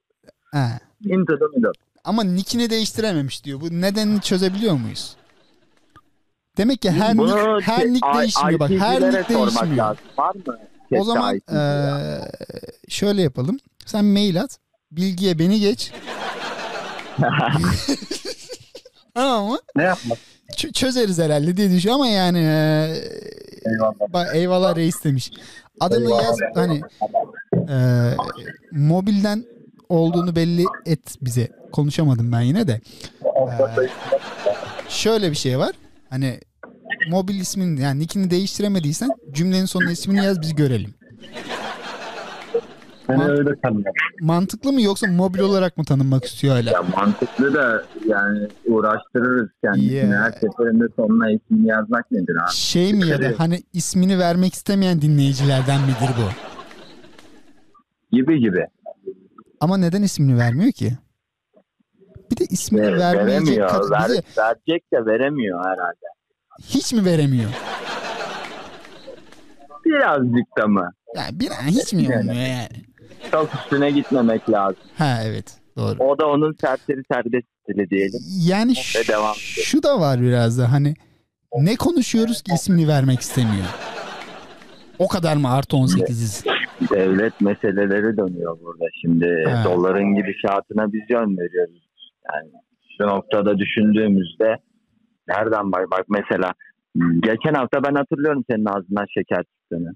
Ha. into the middle. Ama nick'ini değiştirememiş diyor. Bu nedenini çözebiliyor muyuz? Demek ki her Bunu nick, her nick I- değişmiyor bak. Her nick değişmiyor. lazım. Var mı? O zaman eee, şöyle yapalım. Sen mail at. Bilgiye beni geç. Tamam mı? ne yapmak? Ç- çözeriz herhalde diye düşünüyorum ama yani eee, Eyvallah. eyvallah reis demiş. Adını yaz hani eee, mobilden olduğunu belli et bize. Konuşamadım ben yine de. Eee, şöyle bir şey var. Hani mobil ismin yani nickini değiştiremediysen cümlenin sonuna ismini yaz biz görelim. Ben öyle sanıyorum. Mantıklı mı yoksa mobil olarak mı tanınmak istiyor hala? Ya mantıklı da yani uğraştırırız kendisini. Yeah. Her seferinde sonuna ismini yazmak nedir abi? Şey mi ya da hani ismini vermek istemeyen dinleyicilerden midir bu? Gibi gibi. Ama neden ismini vermiyor ki? Bir de ismini Ver- vermeyecek veremiyor. kadar. Ver- Bir de verecek de veremiyor herhalde. hiç mi veremiyor? Birazcık da mı? Yani bir hiç mi olmuyor yani? Çok üstüne gitmemek lazım. Ha evet doğru. O da onun serseri serbest stili diyelim. Yani Ve devam edelim. şu da var biraz da hani ne konuşuyoruz ki ismini vermek istemiyor. O kadar mı artı 18'iz? Devlet meseleleri dönüyor burada. Şimdi Ha. doların gidişatına biz yön veriyoruz. Yani şu noktada düşündüğümüzde nereden bak bak mesela geçen hafta ben hatırlıyorum senin ağzından şeker çıktığını.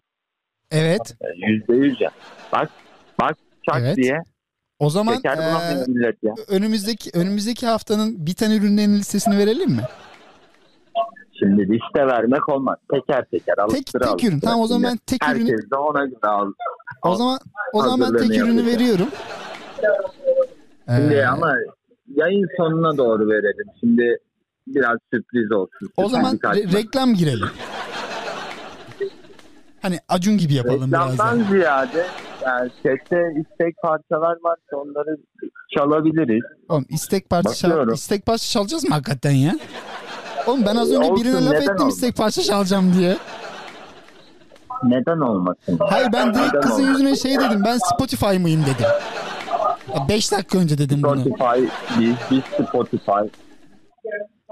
Evet. Yüzde yüz ya. Bak bak çak Evet. diye O zaman şeker millet ya. önümüzdeki önümüzdeki haftanın biten ürünlerin listesini verelim mi? Şimdi liste vermek olmaz. Teker teker Tek alıştıra tek ürün. Tamam o zaman ben tek ürünü Herkes de ona göre al. o zaman o zaman ben tek ürünü veriyorum. Şimdi Ee, ama yayın sonuna doğru verelim. Şimdi biraz sürpriz olsun. o zaman re- reklam girelim. Hani Acun gibi yapalım biraz Reklamdan da. ziyade yani sette istek parçalar varsa onları çalabiliriz. Oğlum istek parça çal, Bakıyorum. istek parça çalacağız mı hakikaten ya? Oğlum ben az önce Olsun, birine laf neden ettim olmasın? istek parça çalacağım diye. Neden olmasın? Hayır ben direkt Neden kızın olmasın? yüzüne şey dedim. Ben Spotify mıyım dedim. 5 dakika önce dedim bunu. Spotify, biz, biz Spotify.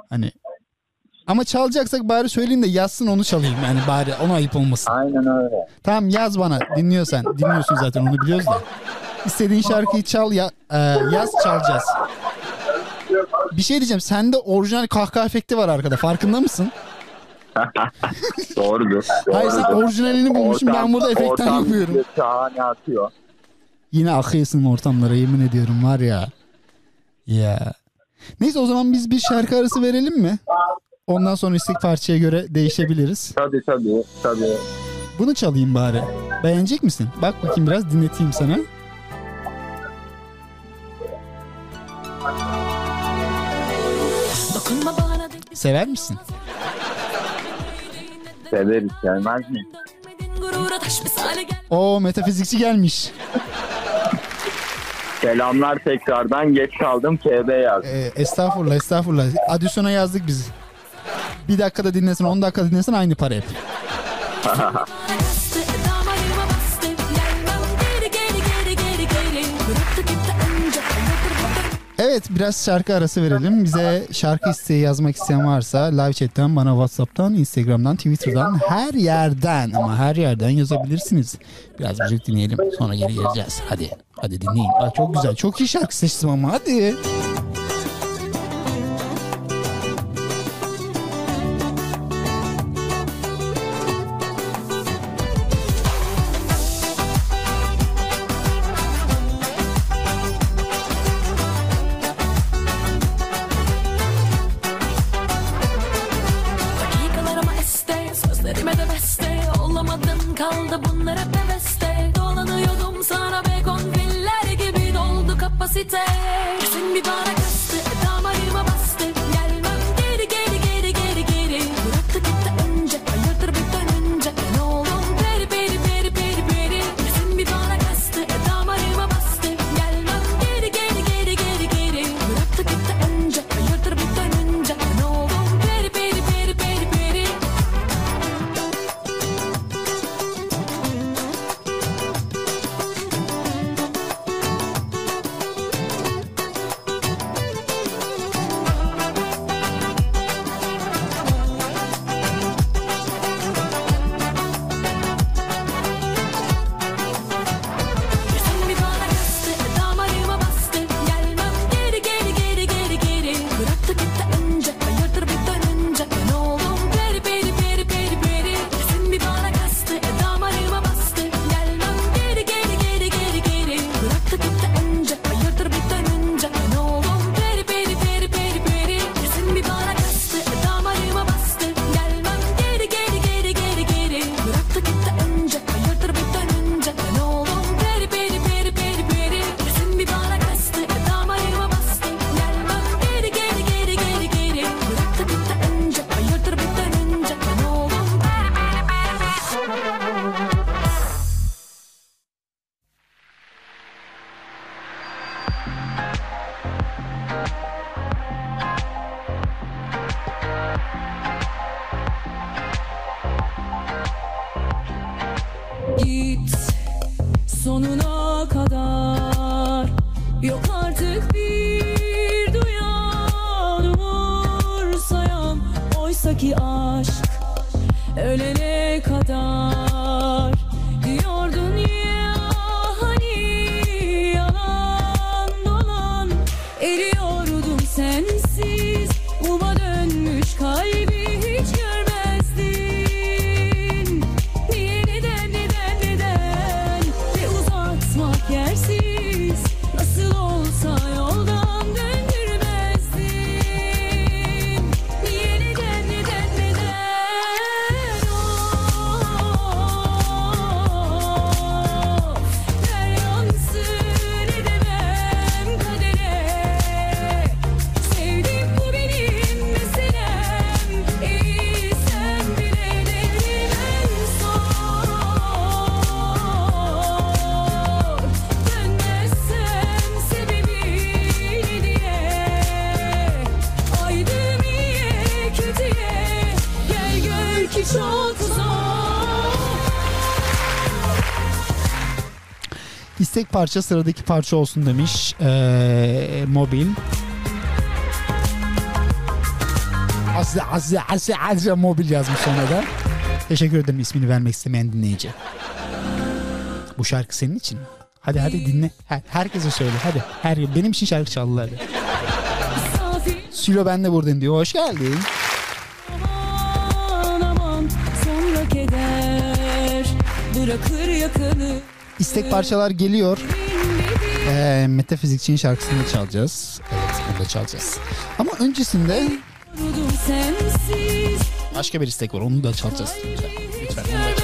Hani ama çalacaksak bari söyleyin de yazsın onu çalayım yani bari ona ayıp olmasın. Aynen öyle. Tamam yaz bana dinliyorsan dinliyorsun zaten onu biliyoruz da. İstediğin şarkıyı çal ya e, yaz çalacağız. Bir şey diyeceğim sende orijinal kahkaha efekti var arkada farkında mısın? Doğrudur. Hayır sen orijinalini bulmuşsun ben burada efektten ortam yapıyorum. Şahane atıyor. Yine akıyorsun ortamlara yemin ediyorum var ya. Ya. Neyse o zaman biz bir şarkı arası verelim mi? Ondan sonra istek parçaya göre değişebiliriz. Tabii tabii. tabii. Bunu çalayım bari. Beğenecek misin? Bak bakayım biraz dinleteyim sana. Sever misin? Severiz sevmez mi? O metafizikçi gelmiş. Selamlar tekrardan. Geç kaldım. KB yaz. Ee, estağfurullah estağfurullah. Adisyona yazdık biz. Bir dakikada dinlesin 10 dakika dinlesin aynı para hep. Evet biraz şarkı arası verelim. Bize şarkı isteği yazmak isteyen varsa live chatten bana Whatsapp'tan, Instagram'dan, Twitter'dan her yerden ama her yerden yazabilirsiniz. Biraz müzik dinleyelim sonra geri geleceğiz. Hadi hadi dinleyin. Aa, çok güzel çok iyi şarkı seçtim ama hadi. Dakikalarıma İstek parça sıradaki parça olsun demiş. Ee, mobil. Azze azze azze azze mobil yazmış sonra da. Teşekkür ederim ismini vermek istemeyen dinleyici. Bu şarkı senin için? Hadi hadi dinle. Her, herkese söyle hadi. Her, benim için şarkı çaldılar. Sülo ben de buradayım diyor. Hoş geldin. Aman aman sonra keder Bırakır yakanı İstek parçalar geliyor. Ee, Metafizikçi'nin şarkısını da çalacağız. Evet bunu da çalacağız. Ama öncesinde başka bir istek var. Onu da çalacağız. Lütfen. onu da çalacağız.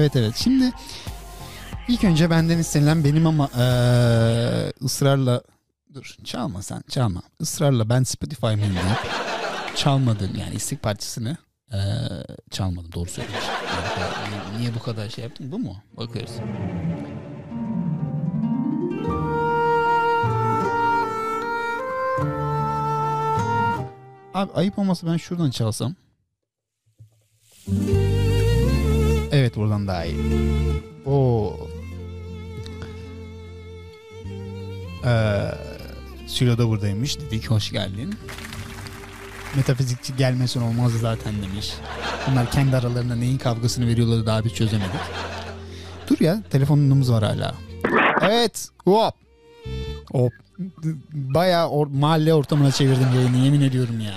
Evet evet. Şimdi ilk önce benden istenilen benim ama eee, ısrarla dur çalma sen çalma. Israrla ben Spotify mıyım çalmadım yani istek parçasını eee, çalmadım doğru söylüyorsun. Yani niye bu kadar şey yaptın bu mu? Bakıyoruz. Abi ayıp olmasa ben şuradan çalsam. Evet buradan daha iyi. Oo. Ee, Sülo da buradaymış. Dedik hoş geldin. Metafizikçi gelmesin olmaz zaten demiş. Bunlar kendi aralarında neyin kavgasını veriyorlar daha biz çözemedik. Dur ya telefonumuz var hala. Evet. Hop. Hop. Bayağı or- mahalle ortamına çevirdim yayını yemin ediyorum ya.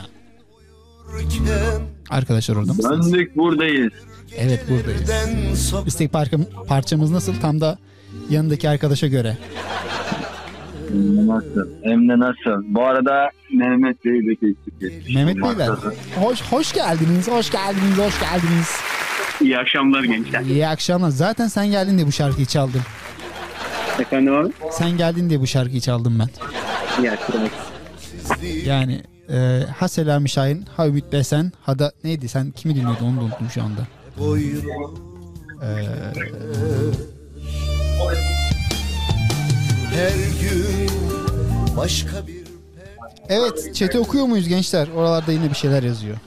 Arkadaşlar orada mısınız? Döndük buradayız. Evet buradayız. İstek parça, parçamız nasıl? Tam da yanındaki arkadaşa göre. Nasıl? Hem de nasıl? Bu arada Mehmet Bey'i de geçtik. Mehmet Beyler. Hoş, hoş geldiniz, hoş geldiniz, hoş geldiniz. İyi akşamlar gençler. İyi akşamlar. Zaten sen geldin diye bu şarkıyı çaldım. Efendim abi? Sen geldin diye bu şarkıyı çaldım ben. İyi akşamlar. Yani e, ha Selami Şahin, ha Ümit Besen, ha da neydi sen kimi dinliyordun onu da unuttum şu anda. Her gün başka bir evet chat'i okuyor muyuz gençler? Oralarda yine bir şeyler yazıyor.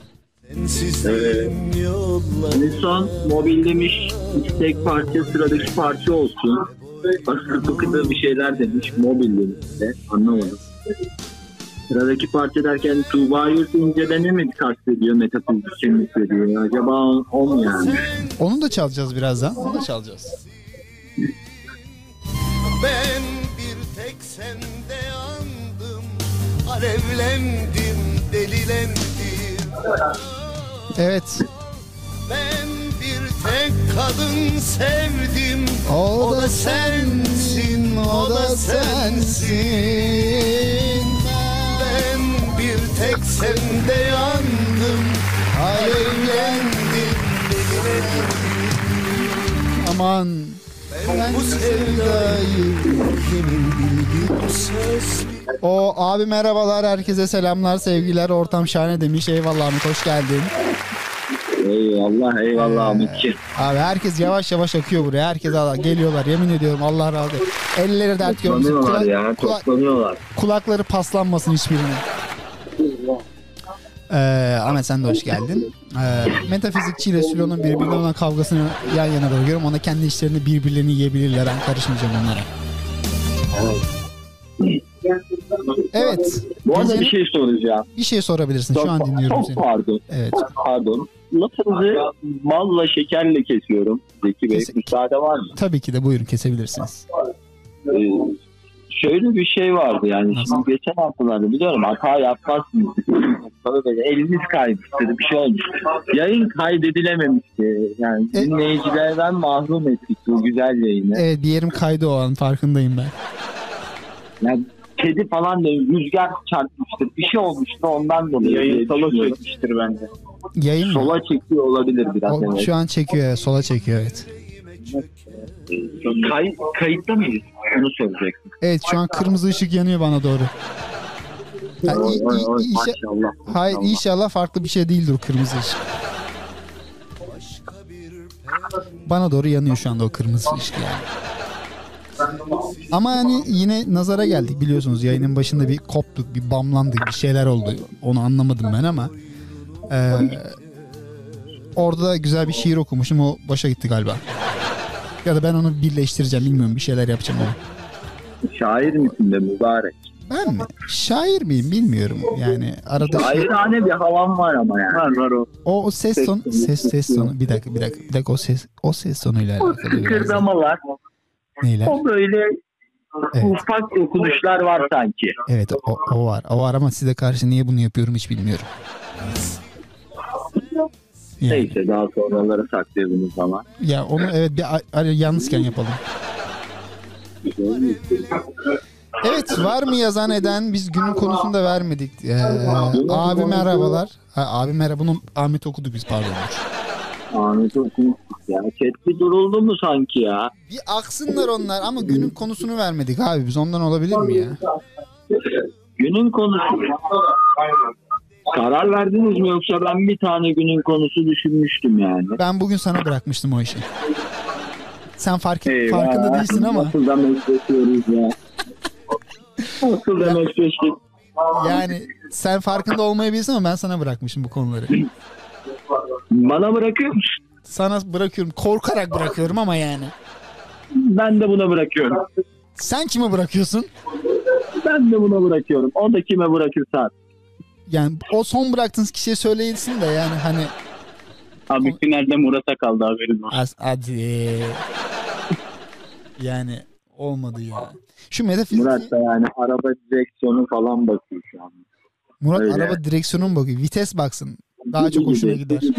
sensizliğim yollar. En son mobil demiş istek parça sıradaki parça olsun. Başka bir şeyler demiş. Mobil demiş de. Anlamadım. Sıradaki parça derken Tuğba Yurt İnce'de mi kastediyor metafizikçinin söylüyor? Acaba o, o mu yani? Onu da çalacağız birazdan. Onu da çalacağız. Ben bir tek sende yandım. Alevlendim, delilendim. Evet. Ben bir tek kadın sevdim. O da sensin, o da sensin. Ben bir tek sende yandım. Alevlendim. Aman. Ben bu sevdayı yemin bildim O abi merhabalar herkese selamlar sevgiler ortam şahane demiş eyvallah Ahmet hoş geldin. Eyvallah eyvallah Ahmetciğim. Abi herkes yavaş yavaş akıyor buraya herkes Allah geliyorlar yemin ediyorum Allah razı olsun. Elleri dert görmesin Kulak- ya toplanıyorlar. kulakları paslanmasın hiçbirinin. Ee, Ahmet sen de hoş geldin. Ee, metafizikçi ile Sülo'nun birbirine olan kavgasını yan yana bırakıyorum. Ona kendi işlerini birbirlerini yiyebilirler. Ben karışmayacağım onlara. Evet. Bu arada bir şey soracağım. Bir şey sorabilirsin. Şu an dinliyorum Çok seni. pardon. Evet. Pardon. Lafınızı balla şekerle kesiyorum. Zeki Bey Kes- müsaade var mı? Tabii ki de buyurun kesebilirsiniz. Ee, şöyle bir şey vardı yani Nasıl? şimdi geçen haftalarda biliyorum hata yapmazsınız. Böyle eliniz kaymıştı bir şey olmuştu. Yayın kaydedilememişti. Yani E- dinleyicilerden mahrum ettik bu güzel yayını. Evet bir yerim kaydı o an farkındayım ben. Yani kedi falan da rüzgar çarpmıştır. Bir şey olmuştu ondan dolayı. diye Yayın düşünüyorum. çekmiştir bence. Yayın mı? Sola çekiyor olabilir biraz. O, evet. şu an çekiyor sola çekiyor evet. Kay, kayıtta mıyız? Onu soracaktım. Evet şu an kırmızı ışık yanıyor bana doğru. Ha, Oy, oy, oy, inşa- maşallah. Hayır maşallah. inşallah farklı bir şey değildir o kırmızı ışık. Bana doğru yanıyor şu anda o kırmızı ışık yani. Ama yani yine nazara geldik biliyorsunuz yayının başında bir koptuk bir bamlandık bir şeyler oldu onu anlamadım ben ama eee, orada da güzel bir şiir okumuşum o başa gitti galiba. Ya da ben onu birleştireceğim bilmiyorum bir şeyler yapacağım onu. Şair misin de mübarek? Ben mi? Şair miyim bilmiyorum yani arada şey- Şairane bir havan var ama yani. Var var o. o, o ses ton ses ses tonu bir dakika bir dakika bir dakika o ses o ses tonuyla O alakalı biraz. da. sıkırdamalar, Neyler? o böyle Evet. ufak dokunuşlar var sanki. Evet o, o var. O var ama size karşı niye bunu yapıyorum hiç bilmiyorum. Yani, Neyse daha sonraları saklayalım ama. ya onu evet bir a- yalnızken yapalım. Evet var mı yazan eden biz günün konusunu da vermedik. Ee, abi merhabalar. Ha, abi merhaba bunu Ahmet okudu biz pardon. Ahmet okumuştuk ya. Chat bir duruldu mu sanki ya? Bir aksınlar onlar ama günün konusunu vermedik abi biz ondan olabilir mi ya? Günün konusu. Karar verdiniz mi yoksa ben bir tane günün konusu düşünmüştüm yani. Ben bugün sana bırakmıştım o işi. Sen fark Eyvah. farkında değilsin ama Nasıl da meşleşiyoruz ya. Nasıl da meşleştik. yani sen farkında olmayabilirsin ama ben sana bırakmışım bu konuları. Bana bırakıyor musun? Sana bırakıyorum. Korkarak bırakıyorum ama yani. Ben de buna bırakıyorum. Sen kime bırakıyorsun? Ben de buna bırakıyorum. O da kime bırakırsa. artık. Yani o son bıraktığınız kişiye söyleyesin de yani hani Abi finalde Murat'a kaldı haberin var. az hadi. Yani olmadı ya. Şu metafizik Murat Murat, da yani araba direksiyonu falan bakıyor şu an. öyle. araba direksiyonu mu bakıyor? Vites baksın. Daha çok hoşuna gider.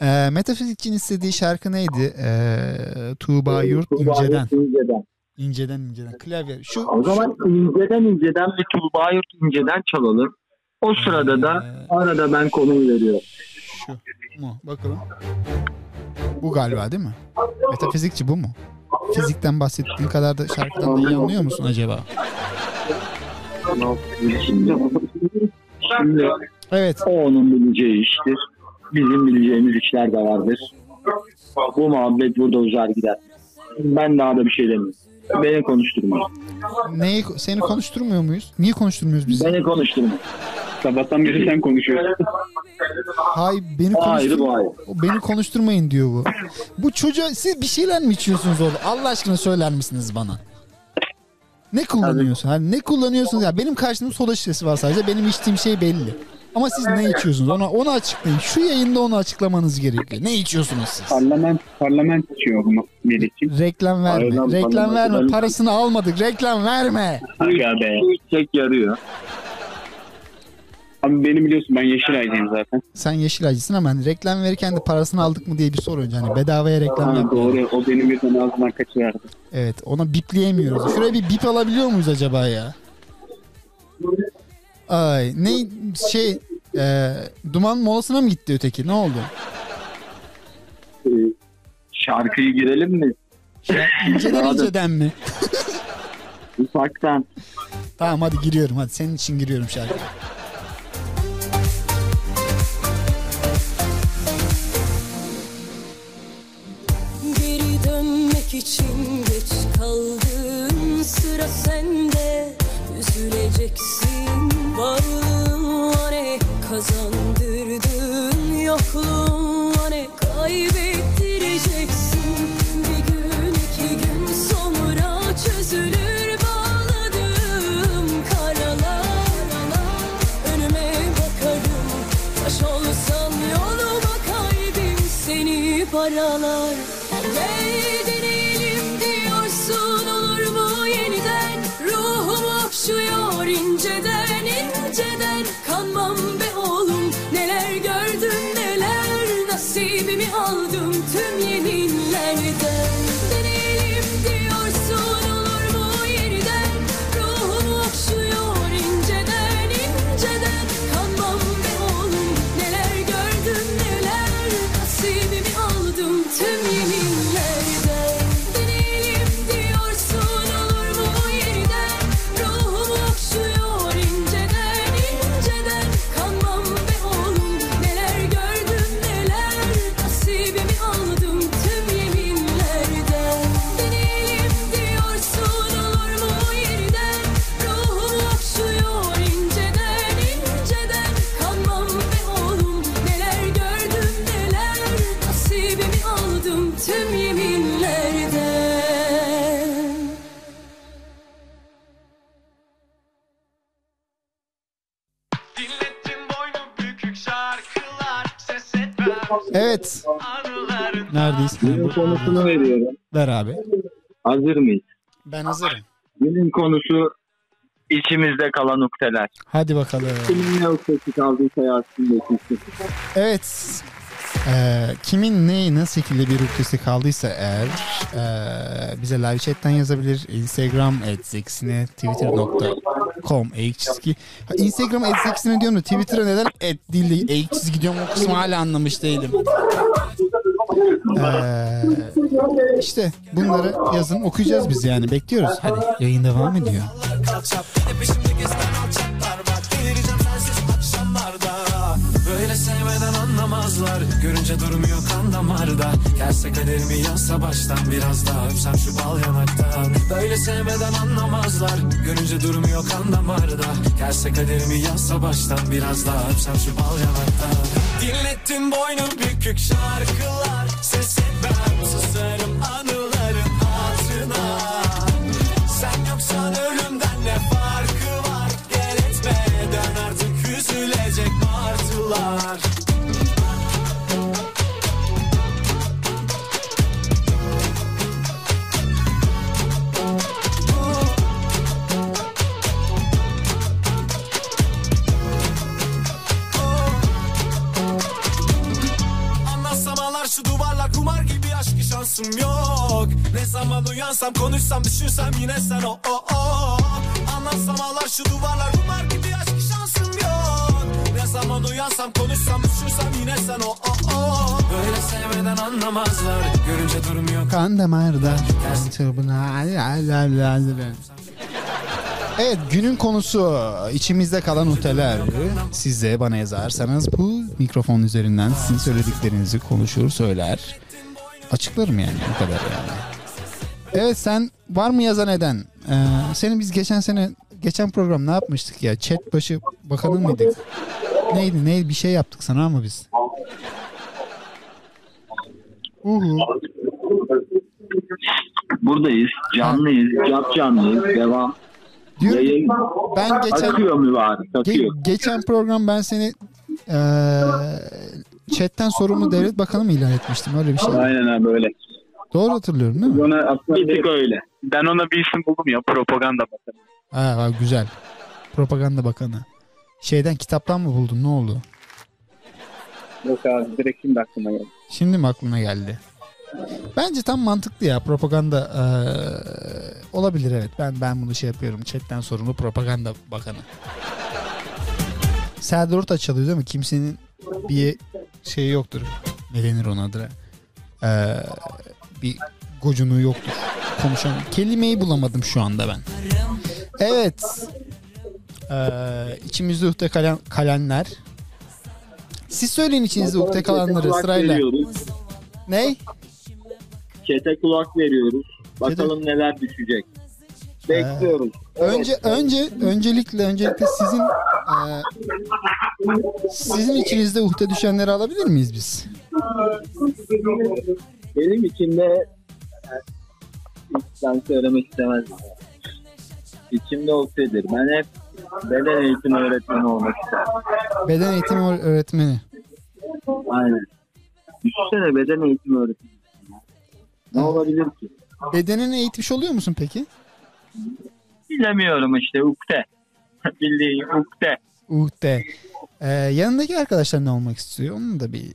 Ee, metafizikçinin istediği şarkı neydi? Ee, Tuğba Yurt Tuğba İnce'den. Yurt İnce'den. İnceden inceden. Klavye. Şu, O zaman inceden inceden bir Tuğba Yurt inceden çalalım. O sırada da arada ben konuyu veriyorum. şu mu? Bakalım. Bu galiba değil mi? Metafizikçi bu mu? Fizikten bahsettiğin kadar da şarkıdan da iyi anlıyor musun acaba? Şimdi Evet. o onun bileceği iştir. Bizim bileceğimiz işler de vardır. Bu muhabbet burada uzar gider. Ben daha da bir şey demiyorum. Beni konuşturma. Neyi seni konuşturmuyor muyuz? Niye konuşturmuyoruz biz? Beni konuşturma. Sabahtan beri sen konuşuyorsun. Hay beni konuştur. ayrı. O Beni konuşturmayın diyor bu. Bu çocuğa siz bir şeyler mi içiyorsunuz orada? Allah aşkına söyler misiniz bana? Ne kullanıyorsun? Hani ne kullanıyorsunuz ya? Benim karşımda soda şişesi var sadece. Benim içtiğim şey belli. Ama siz ne içiyorsunuz? Ona onu açıklayın. Şu yayında onu açıklamanız gerekiyor. Ne içiyorsunuz siz? Parlament, parlament içiyor Melih'ciğim. Reklam verme. Aynen, Reklam falan. verme. Parasını almadık. Reklam verme. Aga be. İçecek yarıyor. Abi beni biliyorsun ben Yeşilay'dayım zaten. Sen Yeşilaycısın ama hani reklam verirken de parasını aldık mı diye bir soru önce. Hani bedavaya reklam Ha, yapmıyor. doğru o benim birden ağzından kaçıverdi. Evet ona bipleyemiyoruz. Şuraya bir bip alabiliyor muyuz acaba ya? Ay ne şey e, duman molasına mı gitti öteki ne oldu? Ee, Şarkıyı girelim mi? İnceden inceden mi? Ufaktan. Tamam hadi giriyorum hadi senin için giriyorum şarkı. Geri dönmek için geç kaldın sıra sende Üzüleceksin varlığın ne kazandırdın Yokluğun ne kaybettireceksin. Bir gün iki gün sonra çözülür bağladığım karalar. Önüme bakarım taş olsam yoluma kaybım seni paralar Nasibimi aldım tüm yeminlerden Evet neredeyiz? Günün konusunu veriyorum. Ver abi. Hazır mıyız? Ben hazırım. Günün konusu içimizde kalan noktalar. Hadi bakalım. Kimin ne noktası kaldıysa yazsın. Evet. Ee, kimin neyi nasıl şekilde bir ukdesi kaldıysa eğer ee, bize live chatten yazabilir. Instagram @zeksine twitter.com eğik çizgi. Instagram @zeksine diyorum da Twitter'a neden et değil de eğik çizgi diyorum o kısmı hala anlamış değilim. Ee, işte bunları yazın okuyacağız biz yani bekliyoruz. Hadi yayın devam ediyor. Böyle sevmeden anlamazlar. Görünce durmuyor kan damarda. Gelse kaderimi yazsa baştan Biraz daha öpsem şu bal yanaktan. Böyle sevmeden anlamazlar. Görünce durmuyor kan damarda. Gelse kaderimi yazsa baştan Biraz daha öpsem şu bal yanaktan. Dinlettim boynu bükük şarkılar. Ses etmem ağlar şu duvarlar kumar yok. Ne zaman uyansam konuşsam düşünsem yine sen o o o. Anlatsam ağlar şu duvarlar Rumar gibi şansım Ne zaman uyansam konuşsam düşünsem yine sen o o o Böyle sevmeden anlamazlar Görünce durmuyor Kan damarda. Evet günün konusu içimizde kalan uteler. Siz de bana yazarsanız bu mikrofon üzerinden sizin söylediklerinizi konuşur söyler. Açıklarım yani o kadar yani. Evet sen var mı yazan eden? Ee, senin biz geçen sene geçen program ne yapmıştık ya? Chat başı bakanı mıydık? Neydi neydi bir şey yaptık sana ama biz. Uhu. Buradayız. Canlıyız. Cap canlıyız. Devam. Diyorum ki, Yayın ben geçen akıyor mübarek. Ge- Akıyor. geçen program ben seni eee chatten sorumlu devlet bakanı mı ilan etmiştim öyle bir şey. Aynen abi öyle. Doğru hatırlıyorum değil mi? Ona aslında bir öyle. Ben ona bir isim buldum ya propaganda bakanı. Ha, güzel. Propaganda bakanı. Şeyden kitaptan mı buldun ne oldu? Yok abi direkt şimdi aklıma geldi. Şimdi mi aklına geldi? Bence tam mantıklı ya propaganda eee, olabilir evet. Ben ben bunu şey yapıyorum. Chatten sorumlu propaganda bakanı. Serdar Ortaç çalıyor değil mi? Kimsenin bir şeyi yoktur. Ne denir ona adına? Eee, bir gocunluğu yoktur. Konuşan kelimeyi bulamadım şu anda ben. Evet. Eee içimizde uhde kalan, kalanlar. Siz söyleyin içinizde uhde kalanları sırayla. veriyoruz. Ney? Çete kulak veriyoruz. Bakalım neler düşecek. Bekliyoruz. Önce önce öncelikle öncelikle sizin e, sizin içinizde uhde düşenleri alabilir miyiz biz? Benim içimde hiç ben söylemek istemezdim. İçimde olsaydı ben hep beden eğitimi öğretmeni olmak isterdim. Beden eğitimi öğ- öğretmeni. Aynen. Düşünsene beden eğitimi öğretmeni. Ne olabilir ki? Bedenini eğitmiş oluyor musun peki? Bilemiyorum işte ukde. Bildiğin ukde. Uhde. E, yanındaki arkadaşlar ne olmak istiyor? Onu da bir e,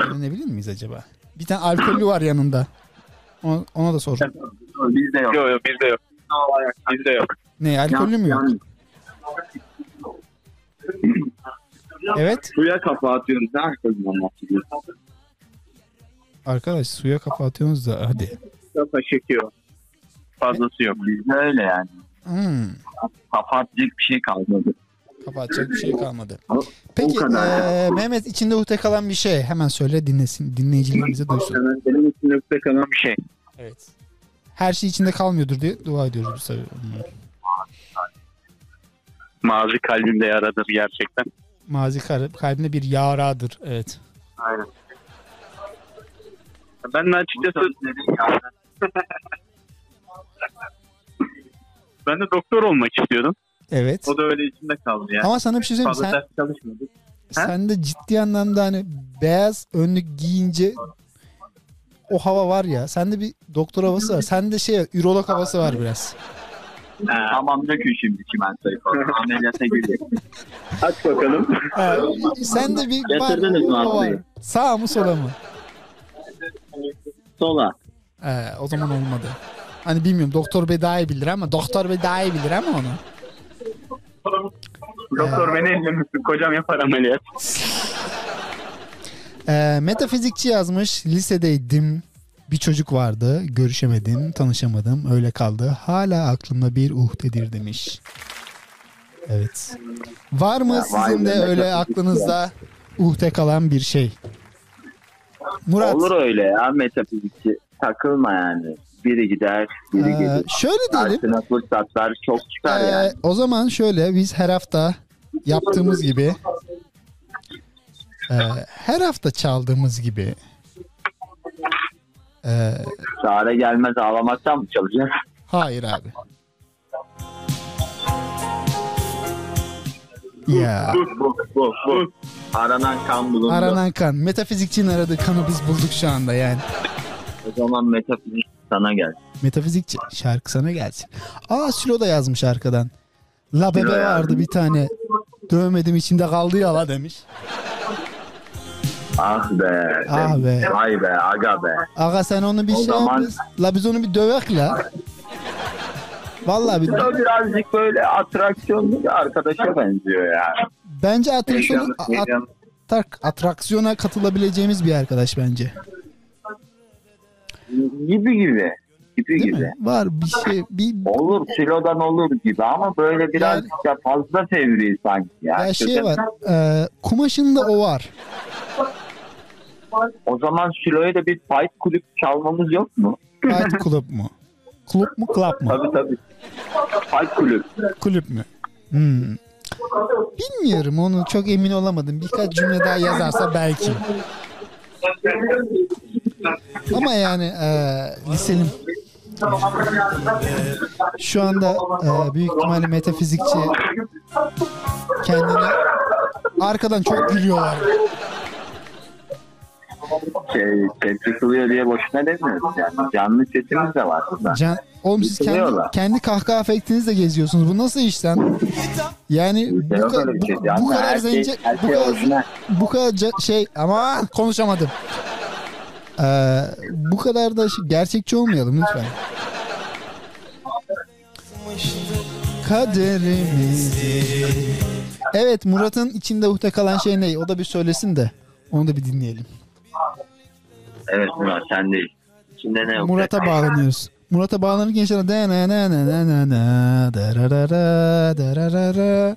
öğrenebilir miyiz acaba? Bir tane alkollü var yanında. Ona, ona da sor. Bizde yok. Yok yok bizde yok. Bizde yok. Ne alkollü mü yok? Evet. Suya kafa atıyoruz. Ne arkasından bahsediyorsun? Arkadaş suya kafa atıyorsunuz da hadi. Kafa çekiyor. Fazlası yok. Bizde öyle yani. Hmm. Kafa atacak bir şey kalmadı. Kafa atacak bir şey kalmadı. Peki eee, Mehmet içinde uhde kalan bir şey hemen söyle dinlesin dinleyicilerimize duysun. Hemen benim için yoksa kalan bir şey. Evet. Her şey içinde kalmıyordur diye dua ediyoruz biz tabii. Mazi kalbimde yaradır gerçekten. Mazi kal- kalbinde bir yaradır. Evet. Aynen. Ben de açıkçası ben de doktor olmak istiyordum. Evet. O da öyle içimde kaldı ya. Ama sana bir şey söyleyeyim. Fazla Sen, ders çalışmadık. Sen de ciddi anlamda hani beyaz önlük giyince o hava var ya. Sende bir doktor havası var. Sende şey ürolog havası var biraz. Tamam dökün şimdi çimentoyu falan. Ameliyata girecek. Aç bakalım. Ha, sende bir Getirdiniz mi var. Sağ mı sola mı? Sola. Ee, o zaman olmadı. Hani bilmiyorum doktor bey daha iyi bilir ama doktor bey daha iyi bilir ama onu. Doktor beni ellemişsin. Kocam yapar ameliyat. Ee, metafizikçi yazmış. Lisedeydim. Bir çocuk vardı. Görüşemedim, tanışamadım. Öyle kaldı. Hala aklımda bir uhdedir demiş. Evet. Var mı Ya, sizin de öyle aklınızda uhde kalan bir şey? Murat. Olur öyle ya metafizikçi. Takılma yani. Biri gider, biri Ee, gelir. şöyle diyelim. Karşına fırsatlar çok çıkar Ee, yani. o zaman şöyle biz her hafta yaptığımız gibi e, her hafta çaldığımız gibi e, Çare gelmez ağlamaktan mı çalacağız? hayır abi. Ya Bu, bu, bu, bu. Aranan kan bulundu. aranan kan. Metafizikçinin aradığı kanı biz bulduk şu anda yani. O zaman metafizik sana gel. Metafizikçi şarkı sana gelsin. Aa Sülo da yazmış arkadan. La bebe vardı bir tane. Dövmedim içimde kaldı ya la demiş. Ah be. Ah be. Vay be aga be. Aga sen onu bir O şey zaman- yap. La biz onu bir dövek la. Vallahi bir birazcık böyle atraksiyonlu bir arkadaşa benziyor yani. bence atraksiyona, at- atraksiyona katılabileceğimiz bir arkadaş bence. Gibi gibi. Gibi Değil gibi. mi? Var bir şey bir Olur kilodan olur gibi ama böyle biraz da fazla fevri sanki. Yani. ya şey var. E, kumaşında o var. O zaman Sülo'ya da bir fight kulüp çalmamız yok mu? Fight Club mu? Kulüp mu club mu? Tabii tabii. Fight kulüp. Kulüp mü? Hmm. Bilmiyorum onu çok emin olamadım. Birkaç cümle daha yazarsa belki. Ama yani e, liselim şu anda e, büyük ihtimalle metafizikçi kendini arkadan çok gülüyorlar. Şey, tepki kılıyor diye boşuna demiyoruz yani. Canlı sesimiz de var burada. Can, oğlum siz kendi, kendi kahkaha efektinizle geziyorsunuz. Bu nasıl işten? Yani bu, ka- bir şey. bu, Yani bu kadar şey- zence, her bu şey kadar, bu kadar şey ama konuşamadım. Ee, bu kadar da şey- gerçekçi olmayalım lütfen. Kaderimizi. Evet Murat'ın içinde uhde kalan şey ne? O da bir söylesin de. Onu da bir dinleyelim. Evet Murat sen değil. İçinde ne yok? Murat'a bağlanıyoruz. Murat'a bağlanırken işte da na na na na na na dararara dararara.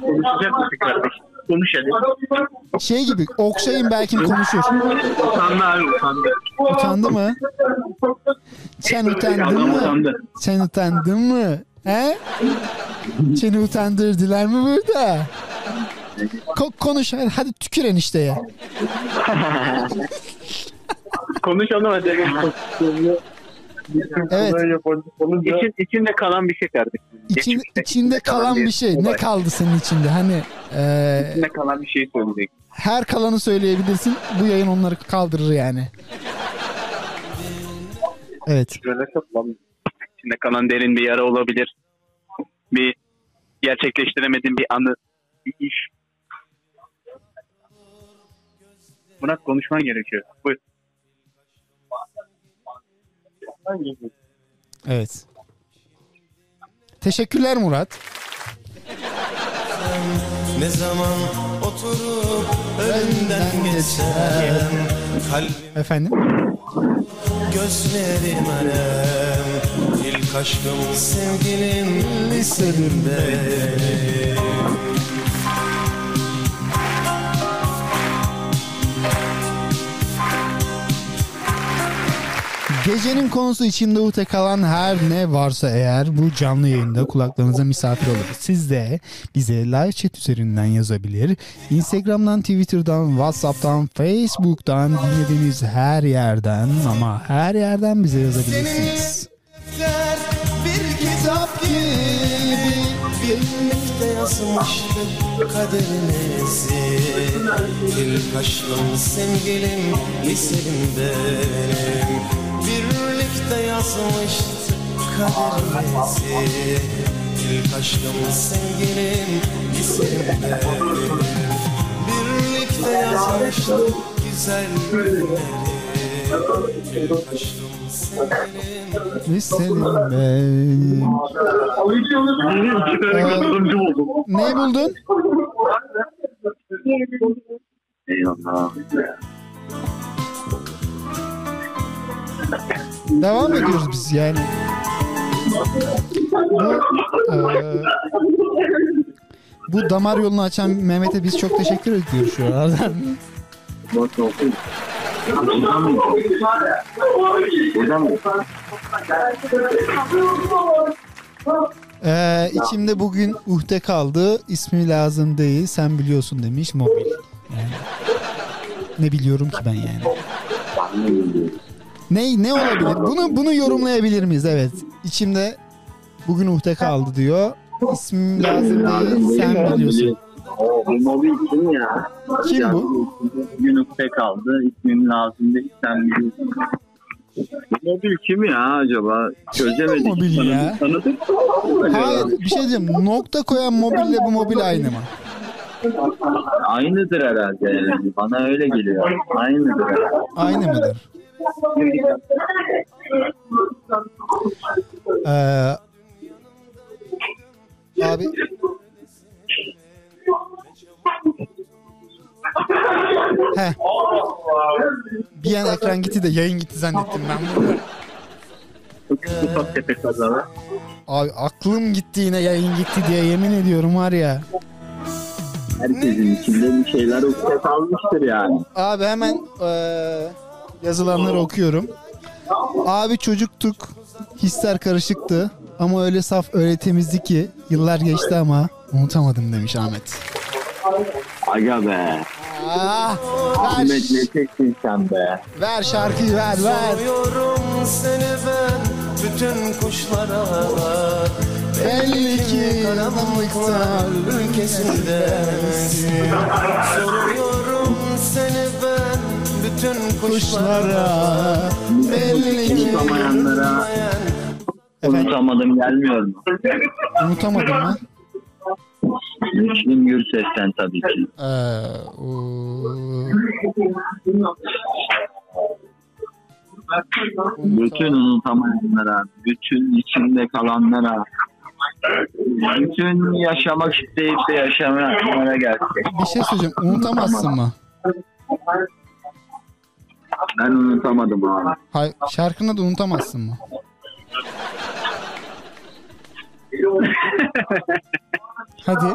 Konuşacak mısın kardeşim? Konuş hadi. Şey gibi Okşay'ın belki konuşur. Utandı abi utandı. Utandı mı? Sen utandın mı? utandı. Sen utandın mı? He? Seni utandırdılar mı burada? Ko- konuş hadi, tükür enişteye. Konuşalım hadi. Evet. İçin, içinde kalan bir şey kardeşim. İçin, içinde kalan bir şey. Ne kaldı senin içinde? Hani eee, İçinde kalan bir şey söyleyecek. her kalanı söyleyebilirsin. Bu yayın onları kaldırır yani. Evet. İçinde kalan derin bir yara olabilir. Bir gerçekleştiremediğin bir anı, bir iş. Murat konuşman gerekiyor. Buyur. Evet. Teşekkürler Murat. Ne zaman oturup önünden geçsem Kalbim Efendim? gözlerim alem İlk aşkım sevgilim liselim benim Gecenin konusu içinde uhde kalan her ne varsa eğer bu canlı yayında kulaklarınıza misafir olur. Siz de bize live chat üzerinden yazabilir. Instagram'dan, Twitter'dan, Whatsapp'tan, Facebook'tan dinlediğiniz her yerden ama her yerden bize yazabilirsiniz. Bir kitap gibi kaderimizi İlk aşkım sevgilim Birlikte yazmıştık kaderimizi İlk aşkım sevgilim benim Birlikte yazmıştık güzel günleri İlk aşkım sevgilim Listelim ben. Ne buldun? Eyvallah. Devam ediyoruz biz yani. Bu, eee, bu damar yolunu açan Mehmet'e biz çok teşekkür ediyoruz şu mı? Ee, içimde bugün uhde kaldı. İsmi lazım değil. Sen biliyorsun demiş mobil. Yani, ne biliyorum ki ben yani. Ne ne olabilir? Bunu bunu yorumlayabilir miyiz? Evet. İçimde bugün uhde kaldı diyor. İsmim lazım değil. Sen biliyorsun. O bu mobil kim ya? Kim bu? Yunus'ta kaldı. İsmim lazım değil. Sen biliyorsun. Bu mobil kim ya acaba? Çözemedik. mobil ya? Tanıdık. Hayır bir şey diyeceğim. Nokta koyan mobille bu mobil aynı mı? Aynıdır herhalde. yani. Bana öyle geliyor. Aynıdır herhalde. Aynı mıdır? Ee, abi He. Bir an ekran gitti de yayın gitti zannettim ben bunu. Kazalar. Abi aklım gitti yine yayın gitti diye yemin ediyorum var ya. Herkesin içinde bir şeyler ukde kalmıştır yani. Abi hemen eee, yazılanları okuyorum. Abi çocuktuk. Hisler karışıktı. Ama öyle saf öyle temizdi ki yıllar geçti ama unutamadım demiş Ahmet. Aga be. Ah, Ahmet ne çektin sen be. ver şarkıyı ver ver. Soruyorum seni ben bütün kuşlara Belli ki karanlıkta ülkesindensin Soruyorum seni ben bütün kuşlara belli ki Unutamayanlara unutamadım gelmiyor mu? Unutamadım mı? Müslüm Gürses'ten tabii ki. Ee, o- Bütün unutamayanlara, bütün içinde kalanlara, bütün yaşamak isteyip de yaşamayanlara gelsin. bir şey söyleyeceğim. Unutamazsın mı? Ben unutamadım abi. Hay, şarkını da unutamazsın mı? Hadi.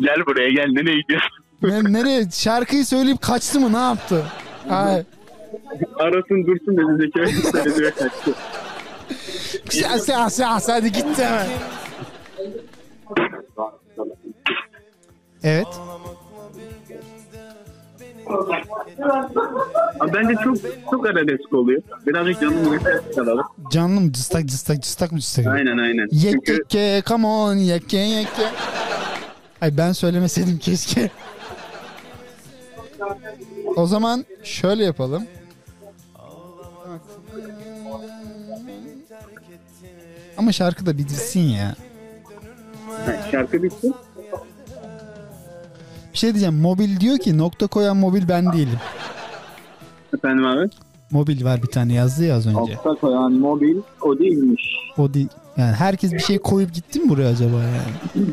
Gel buraya gel nereye gidiyorsun? Ne- nereye? Şarkıyı söyleyip kaçtı mı? Ne yaptı? Ay. Arasın dursun dedi Zeki ve kaçtı. Siyasi siyasi hadi git hemen. Evet. Abi bence çok çok arabesk oluyor. Birazcık canım nefes kalalım. Canlı mı? Cıstak cıstak cıstak mı cıstak? Aynen aynen. Yek Çünkü yek ye, come on yek ye, yek ye. Ay ben söylemeseydim keşke. O zaman şöyle yapalım. Ama şarkı da bitirsin ya. Ha, şarkı bitti. Bir şey diyeceğim. Mobil diyor ki nokta koyan mobil ben değilim. Efendim abi. Mobil var bir tane yazdı ya az önce. Nokta koyan mobil o değilmiş. O değil. Yani herkes bir şey koyup gitti mi buraya acaba yani?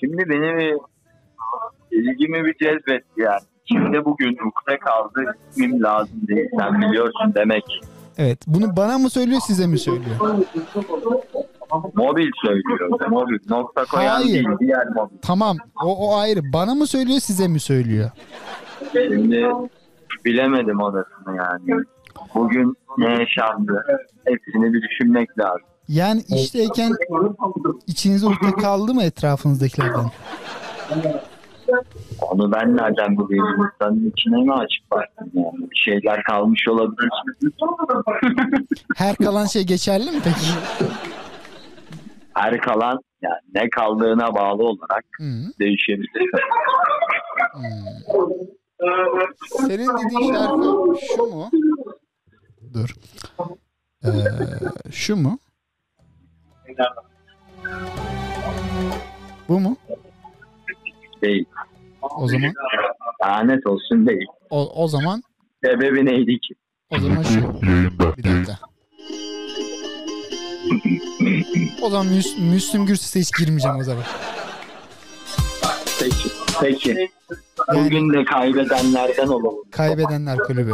Şimdi beni bir ilgimi bir cezbetti yani. Şimdi bugün ukde kaldı ismim lazım değil sen biliyorsun demek. Evet. Bunu bana mı söylüyor size mi söylüyor? Mobil söylüyor. Mobil. Nokta koyan Hayır. değil diğer mobil. Tamam. O, o ayrı. Bana mı söylüyor size mi söylüyor? Şimdi bilemedim orasını yani. Bugün ne yaşandı? Hepsini bir düşünmek lazım. Yani işteyken içinize ukde kaldı mı etrafınızdakilerden? Onu ben nereden bileyim? İnsanın içine mi açık baktım yani? Bir şeyler kalmış olabilir. Her kalan şey geçerli mi peki? Her kalan yani ne kaldığına bağlı olarak Hı. değişebilir. Senin dediğin şarkı şu mu? Dur. Ee, şu mu? Bu mu? Değil. O zaman Lanet olsun değil. o, o zaman Sebebi neydi ki? o zaman şu. Bir dakika. O zaman Müs Müslüm Gürses'e hiç girmeyeceğim o zaman. Peki. Peki. Bugün de kaybedenlerden olalım. Kaybedenler kulübü.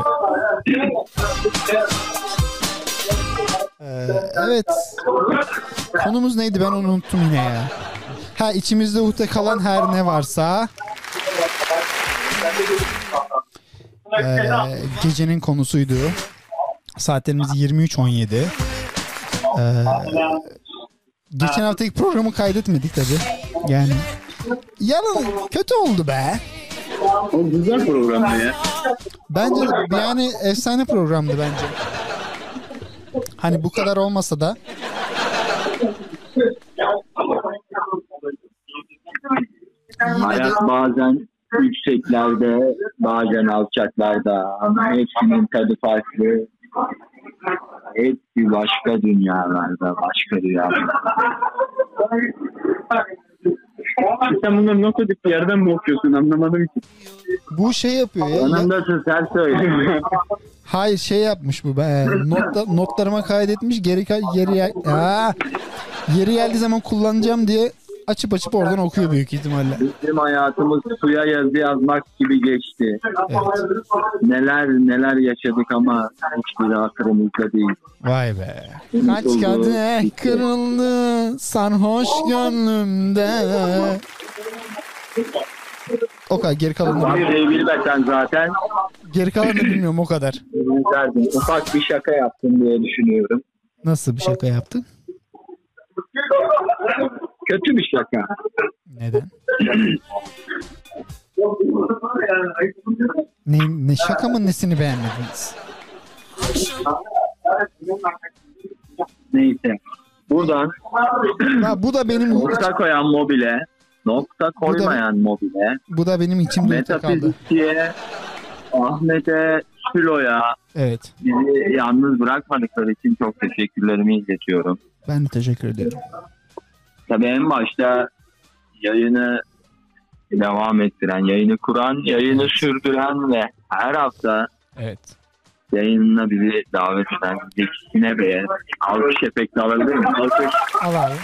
Ee, evet. Konumuz neydi ben onu unuttum yine ya. Ha içimizde uhde kalan her ne varsa. Ee, gecenin konusuydu. Saatlerimiz 23.17. Ee, geçen haftaki programı kaydetmedik tabi. Yani yarın kötü oldu be. O güzel programdı ya. Bence yani efsane programdı bence. Hani bu kadar olmasa da Hayat bazen yükseklerde, bazen alçaklarda. Ama hepsinin tadı farklı. hepsi başka dünyalarda, başka dünyalarda. Sen bunları not edip bir yerden mi okuyorsun anlamadım ki. Bu şey yapıyor ya. ya- Yanındasın sen söyle. hayır şey yapmış bu. Ben notta, notlarıma kaydetmiş. Geri geri Aa, yeri geldiği zaman kullanacağım diye açıp açıp oradan okuyor büyük ihtimalle. Bizim hayatımız suya yazı yazmak gibi geçti. Neler neler yaşadık ama hiçbiri hatırımızda değil. Vay be. Kaç kadeh kırıldı sarhoş gönlümde. O kadar geri kalanını bilmiyorum. bilmesen zaten Geri kalanını bilmiyorum o kadar. Ufak bir şaka yaptım diye düşünüyorum. Nasıl bir şaka yaptın? Kötü bir şaka. Neden? Ne, ne şaka mı nesini beğenmediniz? Neyse. Buradan Ha, bu da benim nokta koyan mobile, nokta koymayan mobile, bu da benim içimde kaldı. metafizikçiye, Ahmet'e, Sülo'ya Evet. bizi yalnız bırakmadıkları için çok teşekkürlerimi iletiyorum. Ben de teşekkür ederim. Tabii en başta yayını devam ettiren, yayını kuran, yayını sürdüren ve her hafta Evet. yayınına bizi davet eden Zeki Bey'e alkış efekti alabilir miyim? Alkış. Al abi.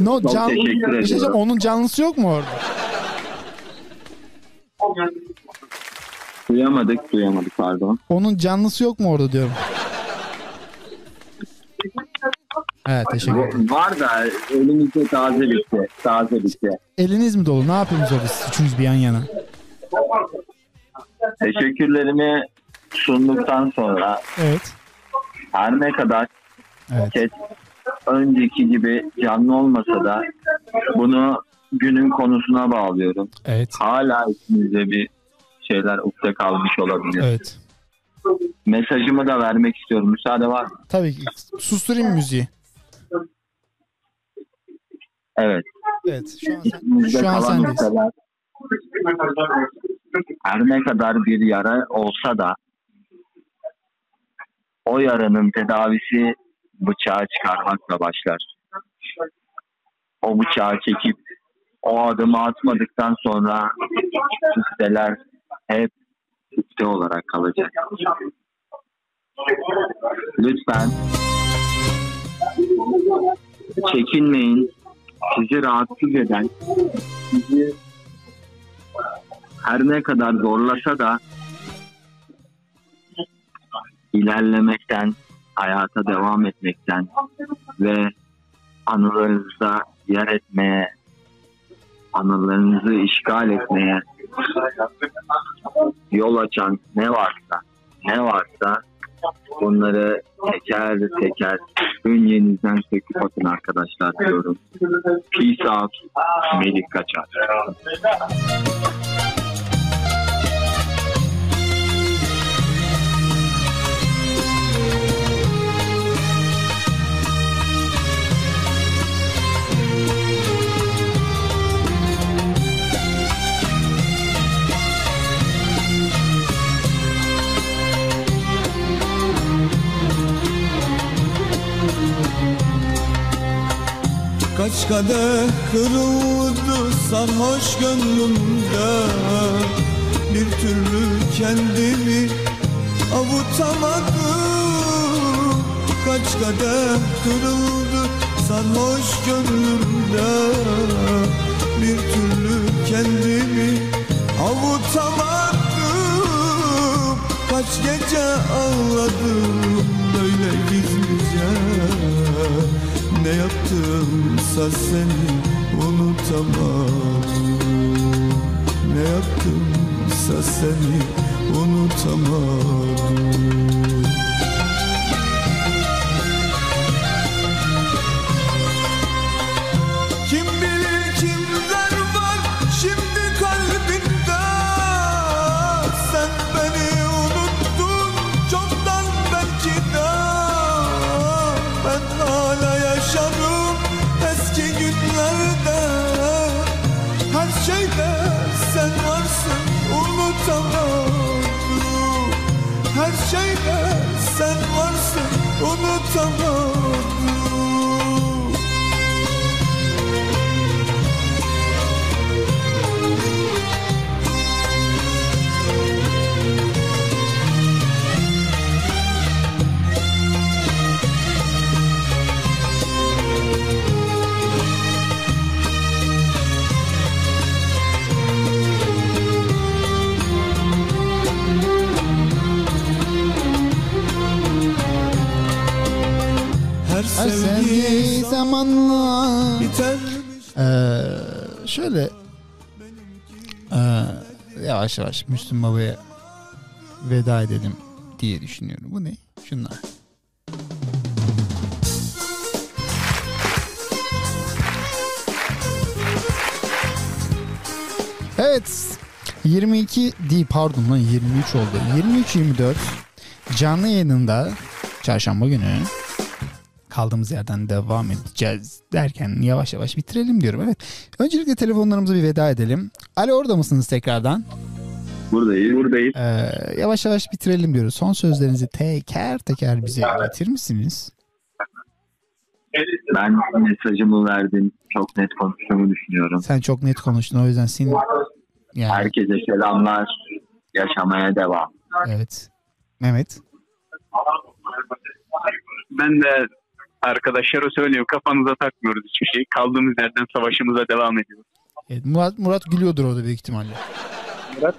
No, Çok can, teşekkür bir şey onun canlısı yok mu orada? Duyamadık, duyamadık pardon. Onun canlısı yok mu orada diyorum. Evet teşekkür ederim. Var da elimizde taze bitti, taze bitti. Eliniz mi dolu? Ne yapıyorsunuz orada siz üçünüz bir yan yana? Teşekkürlerimi sunduktan sonra Evet. her ne kadar Evet. chat önceki gibi canlı olmasa da bunu günün konusuna bağlıyorum. Evet. Hala içimizde bir şeyler ukde kalmış olabilir. Evet. Mesajımı da vermek istiyorum. Müsaade var mı? Tabii ki. Susturayım müziği. Evet. Evet. Şu an, sen, şu an sendeyiz. noktalar her ne kadar bir yara olsa da o yaranın tedavisi bıçağı çıkarmakla başlar. O bıçağı çekip o adımı atmadıktan sonra küfteler hep küfte olarak kalacak. Lütfen çekinmeyin. Sizi rahatsız eden, sizi her ne kadar zorlasa da ilerlemekten, hayata devam etmekten ve anılarınızda yer etmeye, anılarınızı işgal etmeye yol açan ne varsa, ne varsa bunları teker teker bünyenizden söküp atın arkadaşlar diyorum. Peace out, Melih Kaçar. Kaç kadeh kırıldı sarhoş gönlümde. Bir türlü kendimi avutamadım. Kaç kadeh kırıldı sarhoş gönlümde. Bir türlü kendimi avutamadım. Kaç gece ağladım böyle gizlice ne yaptımsa seni unutamadım Ne yaptımsa seni unutamadım unutamadım Her zamanla Ee, şöyle ee, yavaş yavaş Müslüm Baba'ya veda edelim diye düşünüyorum. Bu ne? Şunlar. Evet. 22 değil pardon lan 23 oldu. 23-24 canlı yayınında çarşamba günü kaldığımız yerden devam edeceğiz derken yavaş yavaş bitirelim diyorum. Evet. Öncelikle telefonlarımıza bir veda edelim. Alo orada mısınız tekrardan? Buradayız. Buradayız. Ee, yavaş yavaş bitirelim diyoruz. Son sözlerinizi teker teker bize iletir misiniz? Ben mesajımı verdim. Çok net konuştuğumu düşünüyorum. Sen çok net konuştun o yüzden senin yani Herkese selamlar. Yaşamaya devam. evet. Mehmet. Ben de arkadaşlara söylüyorum kafanıza takmıyoruz hiçbir şey. Kaldığımız yerden savaşımıza devam ediyoruz. Evet, Murat, Murat gülüyordur orada büyük ihtimalle. Murat.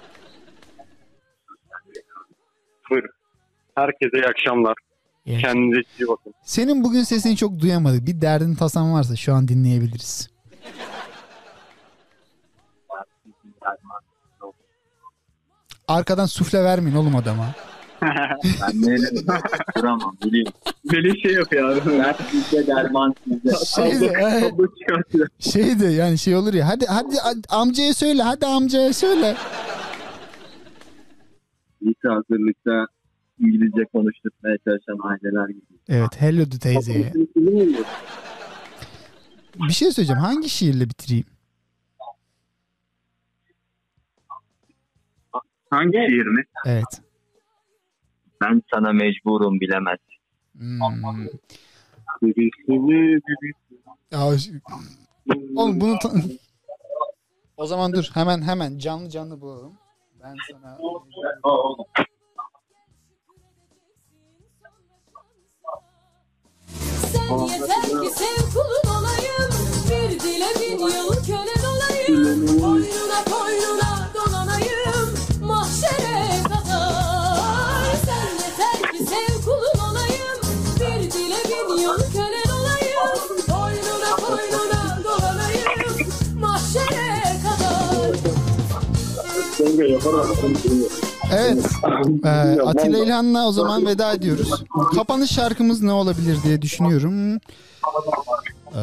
Buyurun. Herkese iyi akşamlar. Evet. Kendinize iyi bakın. Senin bugün sesini çok duyamadık. Bir derdin tasan varsa şu an dinleyebiliriz. Arkadan sufle vermeyin oğlum adama. Ben neyle duramam biliyorum. Beni şey yapıyor abi. Dert sizde derman sizde. Şeydi, evet. Şeydi yani şey olur ya. Hadi hadi amcaya söyle. Hadi amcaya söyle. Lise hazırlıkta İngilizce konuşturmaya çalışan aileler gibi. Evet hello de teyzeye. Bir şey söyleyeceğim. Hangi şiirle bitireyim? Hangi şiir mi? Evet. Ben sana mecburum bilemez. Hmm. Ya, oğlum bunu ta- O zaman dur hemen hemen canlı canlı bulalım. Ben sana Sen yeter ki sev kulun olayım Bir dile bin yıl kölen olayım Boynuna boynuna Evet. Ee, Atilla İlhan'la o zaman veda ediyoruz. Kapanış şarkımız ne olabilir diye düşünüyorum. Ee,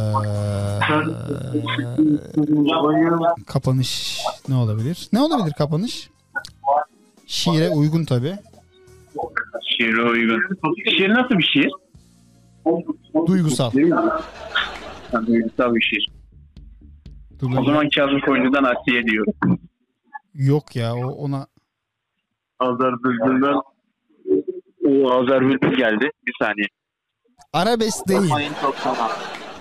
kapanış ne olabilir? Ne olabilir kapanış? Şiire uygun tabi. Şiire uygun. Şiir nasıl bir şiir? Duygusal. Duygusal bir şiir. Dur O zaman Kazım Koyuncu'dan Asiye diyorum. Yok ya o ona Azar Bülbül'den o Azar Bülbül geldi. Bir saniye. arabesk değil. Dokunmayın çok fena.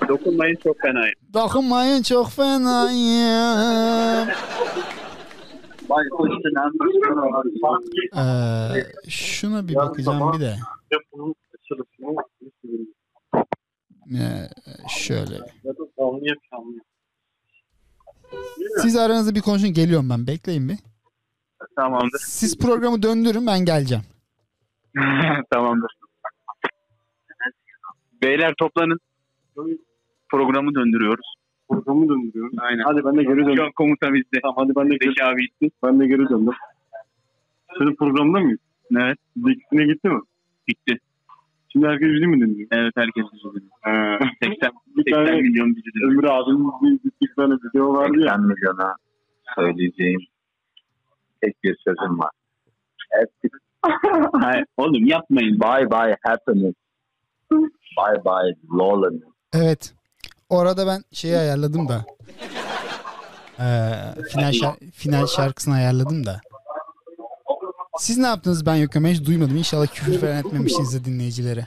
Dokunmayın çok fenayım. Dokunmayın çok fenayım. Ee, şuna bir bakacağım bir de. Ee, şöyle. Siz aranızda bir konuşun geliyorum ben. Bekleyin bir. Tamamdır. Siz programı döndürün ben geleceğim. Tamamdır. Beyler toplanın. Programı döndürüyoruz. Programı döndürüyoruz. Aynen. Hadi ben de geri döndüm. Şu an komuta bizde. Tamam hadi ben de geri, Zeki abi gitti. ben de geri döndüm. Senin programda mıyız? Evet. Zekisine gitti mi? Gitti. Şimdi herkes bizi mi dinliyor? Evet herkes bizi dinliyor. Ha. 80, Bir 80 tane milyon bizi dinliyor. Ömür abinin bir, bir tane video vardı ya. 80 milyona söyleyeceğim tek bir sözüm var. Hep Hayır, oğlum yapmayın. bye bye happiness. Bye bye loneliness. Evet. Orada ben şeyi ayarladım da. Ee, final, şar- final şarkısını ayarladım da. Siz ne yaptınız ben yokken ben hiç duymadım. İnşallah küfür falan etmemişsinizdir dinleyicilere.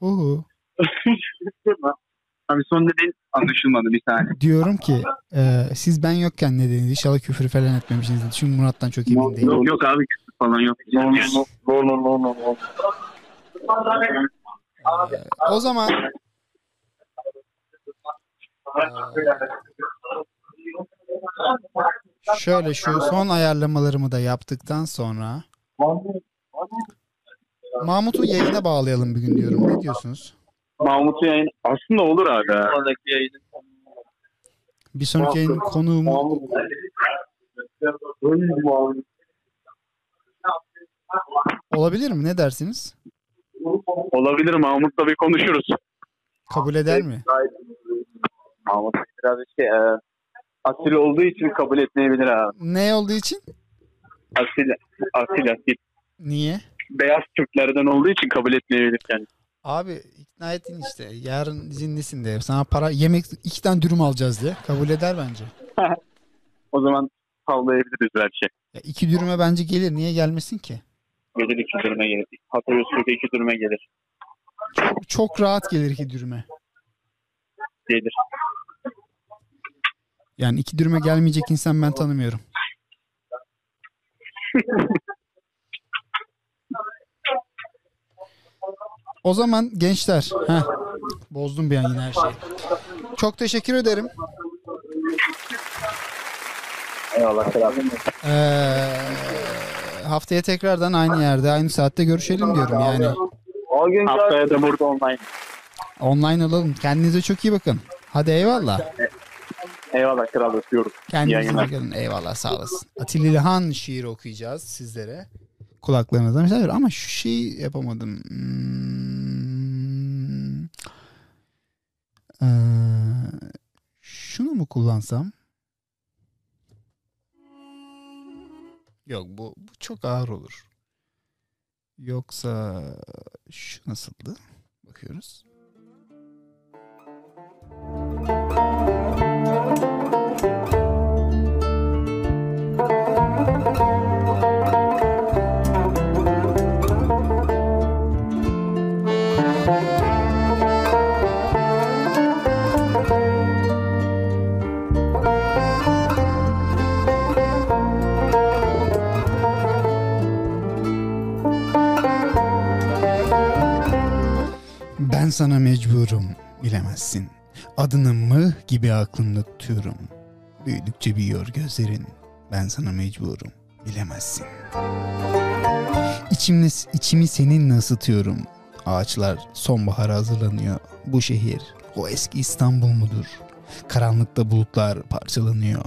Uhu. Abi son dediğin anlaşılmadı bir saniye. Diyorum ki e, siz ben yokken ne dediniz? İnşallah küfür falan etmemişsinizdir. Çünkü Murat'tan çok emin değilim. Yok yok abi küfür falan yok. No no no no no no. O zaman şöyle şu son ayarlamalarımı da yaptıktan sonra Mahmut'u yayına bağlayalım bir gün diyorum. Ne diyorsunuz? Mahmut'un yayın aslında olur abi. ha. Sonraki yayının Bir sonraki yayın konuğumu olabilir mi? Ne dersiniz? Olabilir Mahmut'la bir konuşuruz. Kabul eder mi? Mahmut biraz şey e, asil olduğu için kabul etmeyebilir abi. Ne olduğu için? Asil, asil, asil. Niye? Beyaz Türklerden olduğu için kabul etmeyebilir kendisi. Abi ikna ettin işte. Yarın izinlisin de. Sana para yemek iki tane dürüm alacağız diye. Kabul eder bence. O zaman tavlayabiliriz belki. Ya iki dürüme bence gelir. Niye gelmesin ki? Gelir iki dürüme gelir. Hatay usulü iki dürüme gelir. Çok rahat gelir iki dürüme. Gelir. Yani iki dürüme gelmeyecek insan ben tanımıyorum. O zaman gençler. Heh, bozdum bir an yine her şeyi. Çok teşekkür ederim. Eyvallah selam. Ee, haftaya tekrardan aynı yerde, aynı saatte görüşelim diyorum yani. O gün Haftaya da burada online. Online olalım. Kendinize çok iyi bakın. Hadi eyvallah. Eyvallah kral öpüyorum. Kendinize bakın. Eyvallah sağ olasın. Atilla İlhan şiiri okuyacağız sizlere. Kulaklarınızdan mesela ama şu şeyi yapamadım. Hmm. Ee, şunu mu kullansam? Yok bu, bu çok ağır olur. Yoksa şu nasıldı? Bakıyoruz. Ben sana mecburum bilemezsin. Adını mıh gibi aklımda tutuyorum. Büyüdükçe büyüyor gözlerin. Ben sana mecburum bilemezsin. İçimle, içimi seninle ısıtıyorum. Ağaçlar sonbahara hazırlanıyor. Bu şehir o eski İstanbul mudur? Karanlıkta bulutlar parçalanıyor.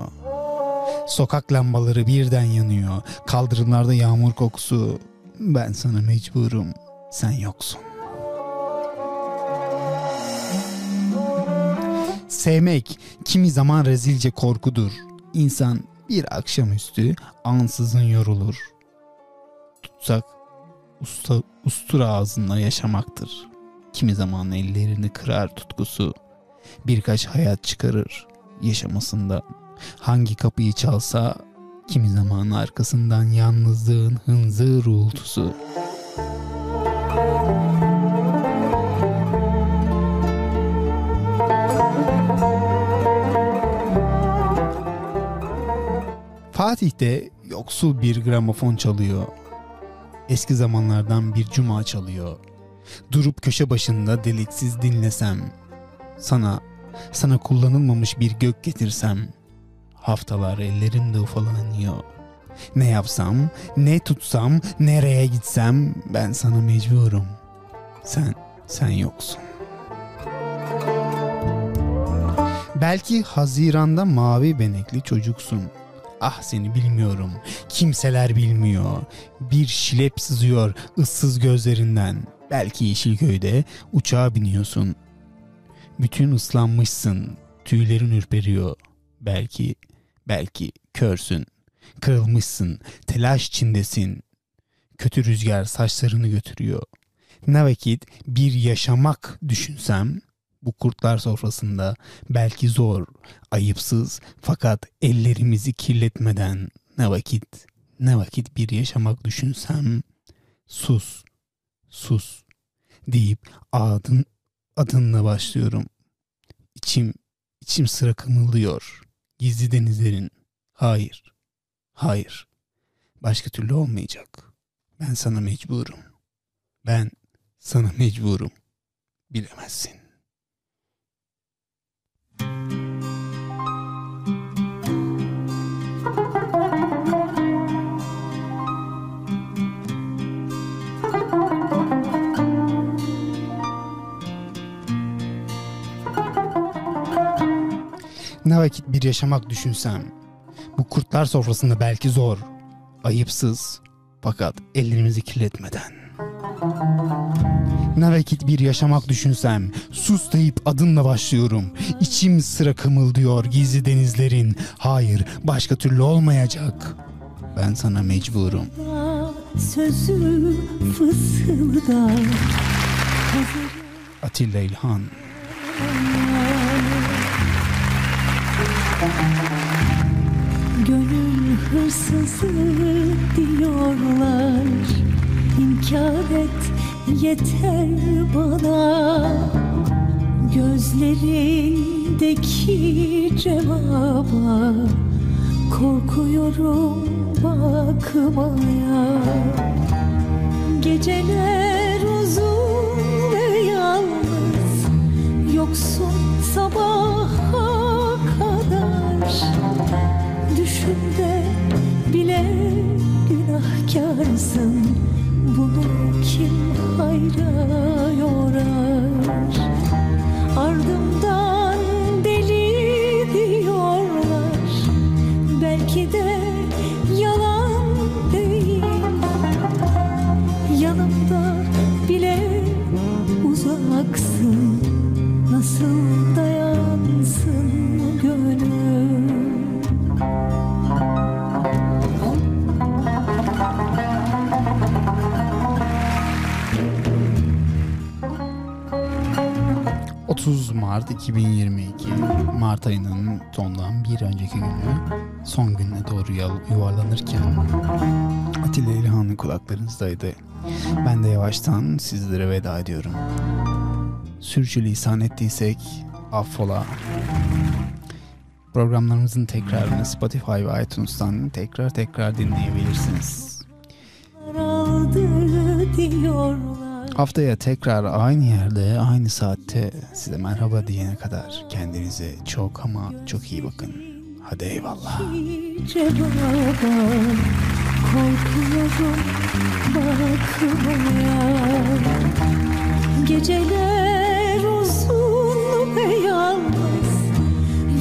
Sokak lambaları birden yanıyor. Kaldırımlarda yağmur kokusu. Ben sana mecburum. Sen yoksun. Sevmek kimi zaman rezilce korkudur. İnsan bir akşamüstü ansızın yorulur. Tutsak usta, ustura ağzında yaşamaktır. Kimi zaman ellerini kırar tutkusu. Birkaç hayat çıkarır yaşamasında. Hangi kapıyı çalsa kimi zaman arkasından yalnızlığın hınzır uğultusu. Fatih'te yoksul bir gramofon çalıyor. Eski zamanlardan bir cuma çalıyor. Durup köşe başında deliksiz dinlesem. Sana, sana kullanılmamış bir gök getirsem. Haftalar ellerimde ufalanıyor. Ne yapsam, ne tutsam, nereye gitsem ben sana mecburum. Sen, sen yoksun. Belki Haziran'da mavi benekli çocuksun. Ah seni bilmiyorum. Kimseler bilmiyor. Bir şilep sızıyor ıssız gözlerinden. Belki Yeşilköy'de uçağa biniyorsun. Bütün ıslanmışsın. Tüylerin ürperiyor. Belki, belki körsün. Kırılmışsın. Telaş içindesin. Kötü rüzgar saçlarını götürüyor. Ne vakit bir yaşamak düşünsem bu kurtlar sofrasında belki zor, ayıpsız fakat ellerimizi kirletmeden ne vakit, ne vakit bir yaşamak düşünsem sus, sus. deyip adın adınla başlıyorum. İçim içim sıra kımıldıyor. Gizli denizlerin. Hayır. Hayır. Başka türlü olmayacak. Ben sana mecburum. Ben sana mecburum. Bilemezsin. Ne vakit bir yaşamak düşünsem. Bu kurtlar sofrasında belki zor. Ayıpsız. Fakat ellerimizi kirletmeden. Ne vakit bir yaşamak düşünsem. Sus deyip adımla başlıyorum. İçim sıra kımıldıyor gizli denizlerin. Hayır başka türlü olmayacak. Ben sana mecburum. Sözü fısılda Atilla İlhan. Gönül hırsızı diyorlar İnkar et yeter bana Gözlerindeki cevaba. Korkuyorum bakmaya. Geceler uzun ve yalnız. Yoksun sabaha kadar. Düşümde bile günahkarsın Bunu kim hayra yorar Ardımdan deli diyorlar. Belki de yalan değil. Yanımda bile uzaksın. Nasıl 30 Mart 2022 Mart ayının sondan bir önceki günü son gününe doğru yuvarlanırken Atilla İlhan'ın kulaklarınızdaydı. Ben de yavaştan sizlere veda ediyorum. Sürçülisan ettiysek affola. Programlarımızın tekrarını Spotify ve iTunes'tan tekrar tekrar dinleyebilirsiniz. aldı diyorlar Haftaya tekrar aynı yerde, aynı saatte size merhaba diyene kadar kendinize çok ama çok iyi bakın. Hadi eyvallah. Geceler uzun ve yalnız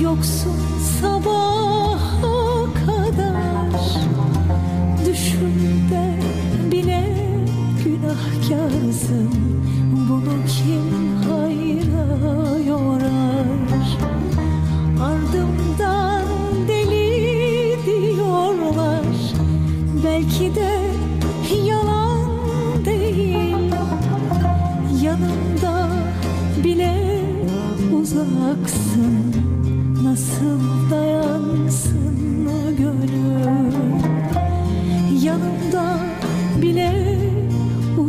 Yoksun sabaha kadar bile günahkarsın Bunu kim hayra yorar? Ardımdan deli diyorlar. Belki de yalan değil. Yanımda bile uzaksın. Nasıl dayansın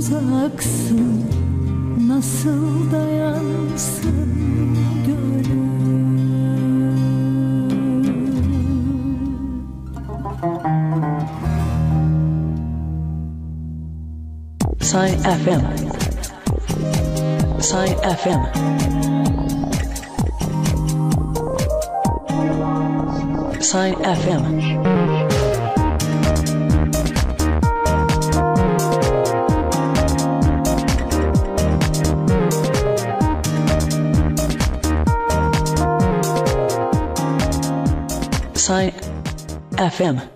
uzaksın Nasıl dayansın gönül Sign FM. Sign FM. Sign FM. Sign FM.